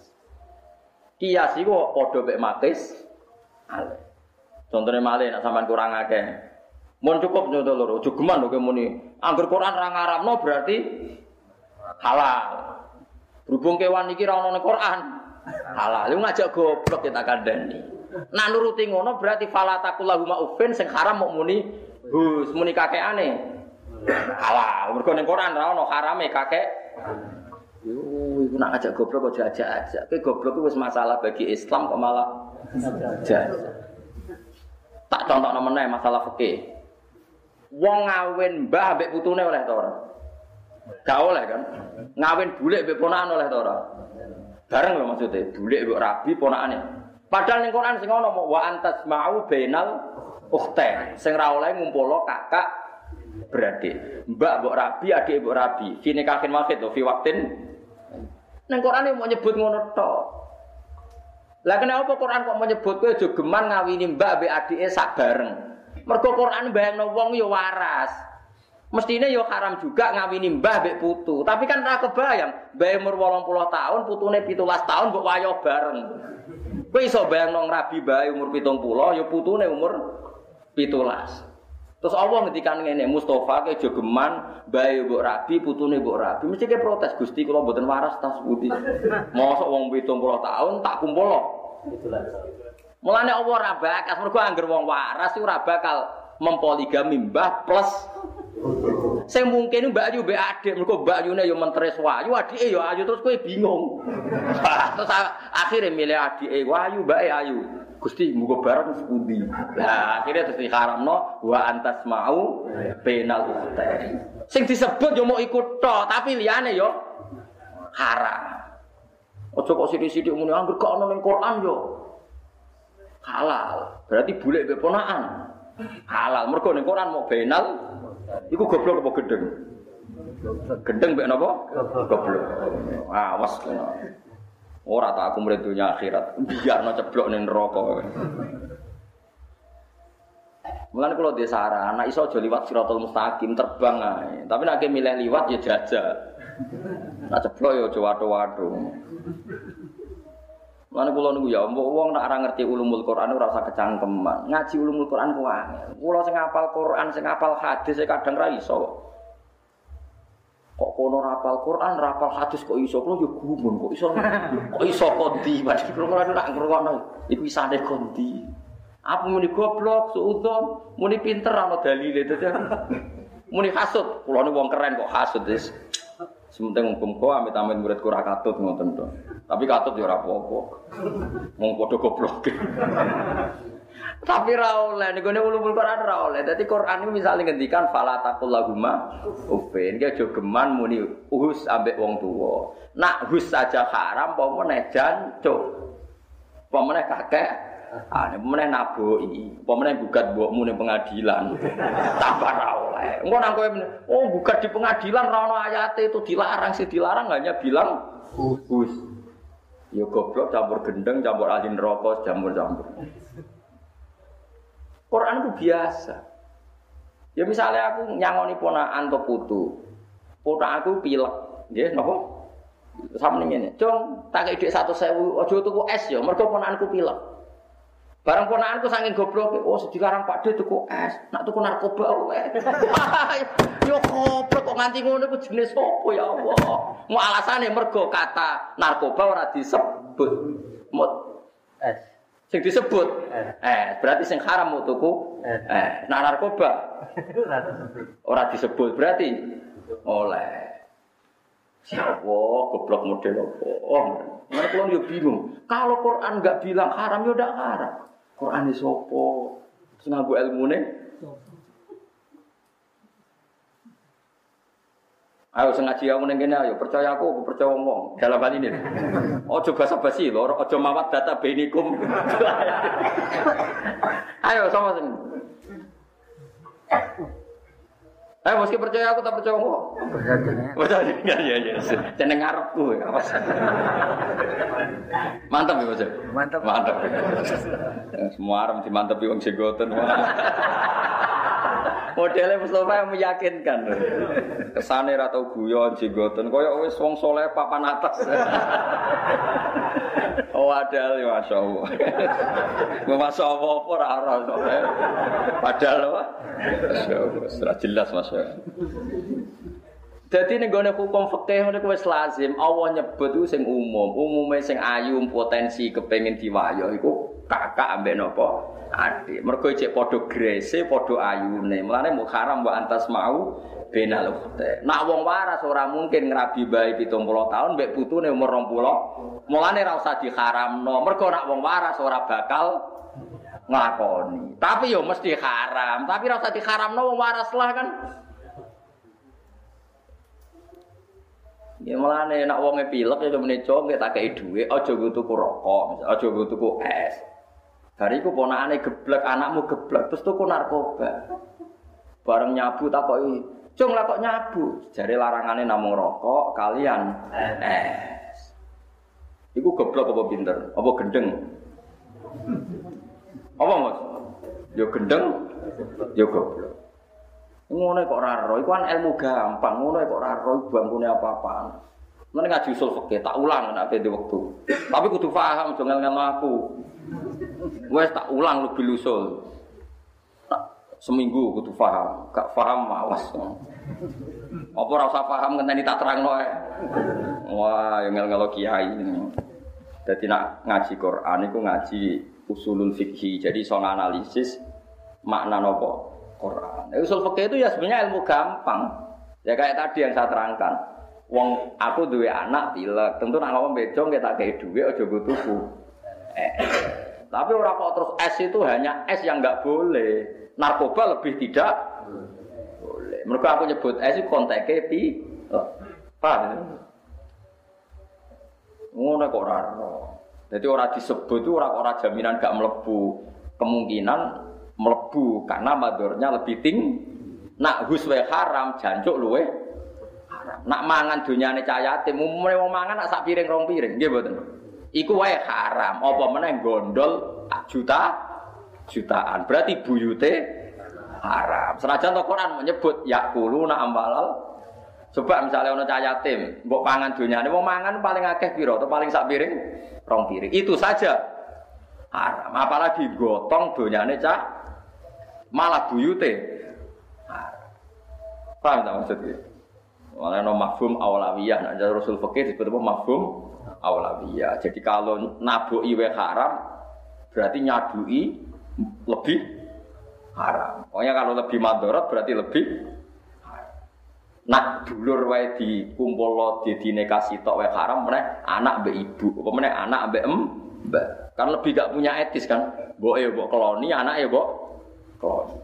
Kias iku padha mek makis ale. Contohnya malih nek sampean kurang akeh. Mun cukup contoh loro, jogeman lho muni. Angger Quran ra ngaramno berarti halal. Berhubung kewan iki ra ono Quran, halal. Lu ngajak goblok kita kandani. Nah nuruti ngono berarti fala takulahuma ufin sing haram mau muni hus muni kakekane. Halal. Mergo ning Quran ra ono harame kakek. Yo iku nak ngajak goblok kok jajak-ajak. Kowe goblok wis masalah bagi Islam kok malah jajak. Tak contohno meneh masalah fikih. Wong ngawin mbah mbek putune oleh ta ora? Gak oleh kan? Ngawin bulik mbek ponakan oleh ta ora? Bareng lho maksudnya, bulik mbok rabi ponakane. Padahal ning Quran sing ono wa antas mau bainal ukhtain. Sing ra oleh ngumpulo kakak beradik. Mbak mbok rabi, adik mbok rabi. Fi nikahin wahid to fi waktin. Ning Quran mau nyebut ngono tok. Lah kenapa Quran kok menyebut kowe aja geman ngawini mbak mbek adike sak bareng. Mergo Quran bayangno wong ya waras. Mestinya yo haram juga ngawini mbah mbek putu. Tapi kan ora kebayang, mbah umur 80 tahun, putune 17 tahun mbok wayo bareng. Kowe iso bayangno rabi mbah umur 70, yo putune umur 17. Terus Allah ngendikan ngene, Mustafa ke jogeman, mbah mbok rabi, putune mbok rabi. Mesti ke protes, Gusti kula mboten waras tas putih. Mosok wong 70 tahun tak kumpul. Mulane Allah ora bakas, mergo angger wong waras ora bakal mempoligami mbah plus Sing mungkin Mbak Ayu mbek adik, mergo Mbak Ayune yo mentres wayu, adike yo ayu terus kowe bingung. <laughs> terus akhirnya milih adike wayu, mbake ayu. Gusti muga bareng sepundi. Lah akhirnya terus diharamno wa antas mau penal ukhtai. Sing disebut yo mau ikut tok, tapi liyane yo haram. Ojo kok sithik-sithik muni angger kok ana ning Quran yo halal. Berarti bule mbek ponakan. Halal. Mergo ning Quran mau penal Iku goblok apa gendeng? Gendeng mbek napa? Goblok. Awas kena. Ora tak aku murid dunia akhirat. Biarno ceblok ning neraka. Mulane kalau dia saran, anak iso aja liwat siratul mustaqim terbang ae. Tapi nek milih liwat ya jajal. Nak ceblok ya aja watu-watu. Mulane kula niku ya wong nek ora ngerti ulumul Quran ora usah kecangkeman. Ngaji ulumul Quran ku angel. Kula sing hafal Quran, sing hafal hadis kadang ra iso. Kok kono rapal Quran, rapal hadis kok iso kula yo gumun kok iso. Kok iso kondi, Mas. Kula ora ngrungokno. Iku isane kondi. Apa muni goblok, suudon, muni pinter ana dalile dadi. <laughs> Muni hasud, kula wong keren kok hasud wis. Sementing hukum kok amit-amit murid kurang katut ngoten to. Tapi katut ya ora apa-apa. Goblok. Tapi ra oleh niku ne ulumul Quran ra oleh. Quran iki misale ngendikan fala taqul lahuma uffin. Ki muni uhus ambek wong tuwa. Nak hus saja haram apa meneh jancuk. Apa kakek Ah, ini pemenang naboki, pemenang gugat mbokmu ning pengadilan. Tambah ra oleh. Engko nang kowe oh buka di pengadilan ra ono ayat itu dilarang sih dilarang hanya bilang Gus. Ya goblok campur gendeng, campur ahli neraka, campur-campur. Quran itu biasa. Ya misalnya aku nyangoni ponakan atau putu. Ponak aku pilek, nggih? Sama ngene. Cung, tak ide satu sewu, aja tuku es ya, mergo ponakanku pilek. Barang ponakanku saking goblok, oh dilarang Pak De tuku es, nak tuku narkoba wae. <laughs> Yo goblok kok nganti ngono iku jenis apa ya Allah. Mau alasane mergo kata narkoba ora disebut. Mut. Es. sing disebut? Eh berarti sing haram mau tuku? Eh nah narkoba? <laughs> Ora disebut. ora disebut berarti? Oleh. Siapa goblok model apa? Oh mana kalau yo bingung. Kalau Quran nggak bilang haram yo ndak haram Quran ini sopo sing nganggo ilmune Ayo sing ngaji aku ning kene ayo percaya aku, aku percaya wong dalam hal ini. Ojo basa-basi lho, ojo mawat data benikum. <laughs> ayo sama sing. Ayo meski percaya aku tak percaya wong. Betul ya ya ya. Jeneng ngarepku ya. awas. Mantap ya, Mas. Mantap. Mantap. Semua arem dimantepi wong jenggoten. Modelnya Mustafa yang meyakinkan. Kesane ra tau guyon jenggoten koyo wis wong soleh papan atas. <laughs> Oh padahal ya Masya Allah Masya Allah apa ora ora soleh. Padahal apa? Masya Allah Setelah jelas Masya Allah Jadi ini gue hukum fikih ini wis lazim Allah nyebut itu sing umum Umumnya sing ayu potensi kepengen diwayo Itu kakak ambek nopo? Adik. Mereka cek podo grese podo ayune. Mulanya mau haram mbak antas mau Benal ukhte Nak wong waras ora mungkin ngerabi bayi pitung puluh tahun Mbak putune umur rong puluh. Mulanya ra usah diharamno. Mereka nak wong waras ora bakal nglakoni. Tapi yo mesti haram. Tapi ra usah diharamno wong waras lah kan. Ya mulane wong pilek ya mene cong tak kei dhuwit aja nggo tuku rokok, aja nggo tuku es. Bariku ponakane geblek, anakmu geblek terus tuku narkoba. Bareng nyabu takoki, "Cung lah kok nyabu?" Jare larangane namung rokok kalian es. Iku geblek apa pinter? Apa gendeng? Apa Mas? Yo gendeng, yo goblok. Ngono kok ora ro, iku kan ilmu gampang, ngono kok ora ro bangkune apa-apaan. Mana ngaji usul fikih tak ulang nek ada waktu. Tapi kudu paham aja ngel aku. Wes tak ulang lebih lusul. Seminggu kudu paham, gak paham mawas. Apa ora usah paham ngenteni tak terangno ae. Wah, yang ngel kiai. Jadi nak ngaji Quran itu ngaji usulul fikih. Jadi soal analisis makna nopo Quran. Nah, usul fikih itu ya sebenarnya ilmu gampang. Ya kayak tadi yang saya terangkan. Wong aku duwe anak pilek, tentu nak ngomong bejo nggak tak kayak duwe aja gue. Eh, tapi orang kok terus es itu hanya es yang nggak boleh. Narkoba lebih tidak boleh. Mereka aku nyebut es itu konteknya pi. Paham? Ngono kok ora. Jadi orang disebut itu orang orang jaminan gak melebu. Kemungkinan melebu karena madornya lebih tinggi. Nak huswe haram, jancuk luwe. Nak mangan dunyane cah yatim, umumnya wong mangan nak sak piring rong piring, mboten. Iku wae haram. Apa meneh gondol juta jutaan. Berarti buyute haram. Senajan to Quran menyebut yakuluna ambalal Coba misalnya ono cah yatim, mbok pangan dunyane wong mangan paling akeh piro atau paling sak piring rong piring. Itu saja haram. Apalagi gotong dunyane cah malah buyute haram. Paham tak maksudnya? Malah no mafhum awlawiyah, nah Rasul Fakir disebut apa mafhum awlawiyah. Jadi kalau nabu iwe haram, berarti nyadui lebih haram. Pokoknya kalau lebih madorot berarti lebih Nak dulur wae dikumpul di dinekasi tok wae haram meneh anak mbek ibu, apa meneh anak mbek em mbak. Kan lebih gak punya etis kan. Mbok ya mbok keloni, anak ya mbok keloni.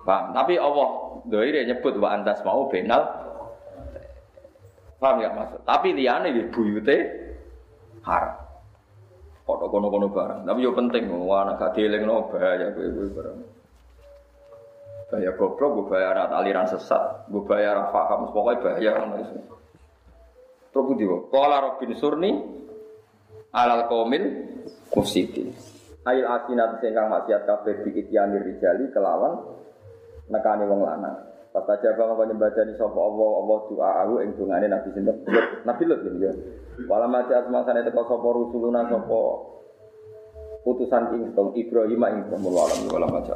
Paham? Tapi Allah doire nyebut wa antas mau benal. Paham ya maksud? Tapi liyane di buyute haram. Kok kono-kono barang. Tapi yo penting, wah anak gak dielingno bahaya kowe-kowe barang. Bahaya goblok, gue bahaya anak aliran sesat, gue bahaya anak paham, pokoknya bahaya ngono iku. Terus budi Kala Robin Surni alal komil mufsidin. Ail asinat sing kang maksiat kabeh diityanir rijali kelawan nekani wong lanang. Pas aja bang kau nyembadani sapa Allah? Allah doa aku ing dungane Nabi sinten. Nabi Lut ya. Wala mati asmasane teko sapa rusuluna sapa utusan ing Ibrahim ing wala wala mati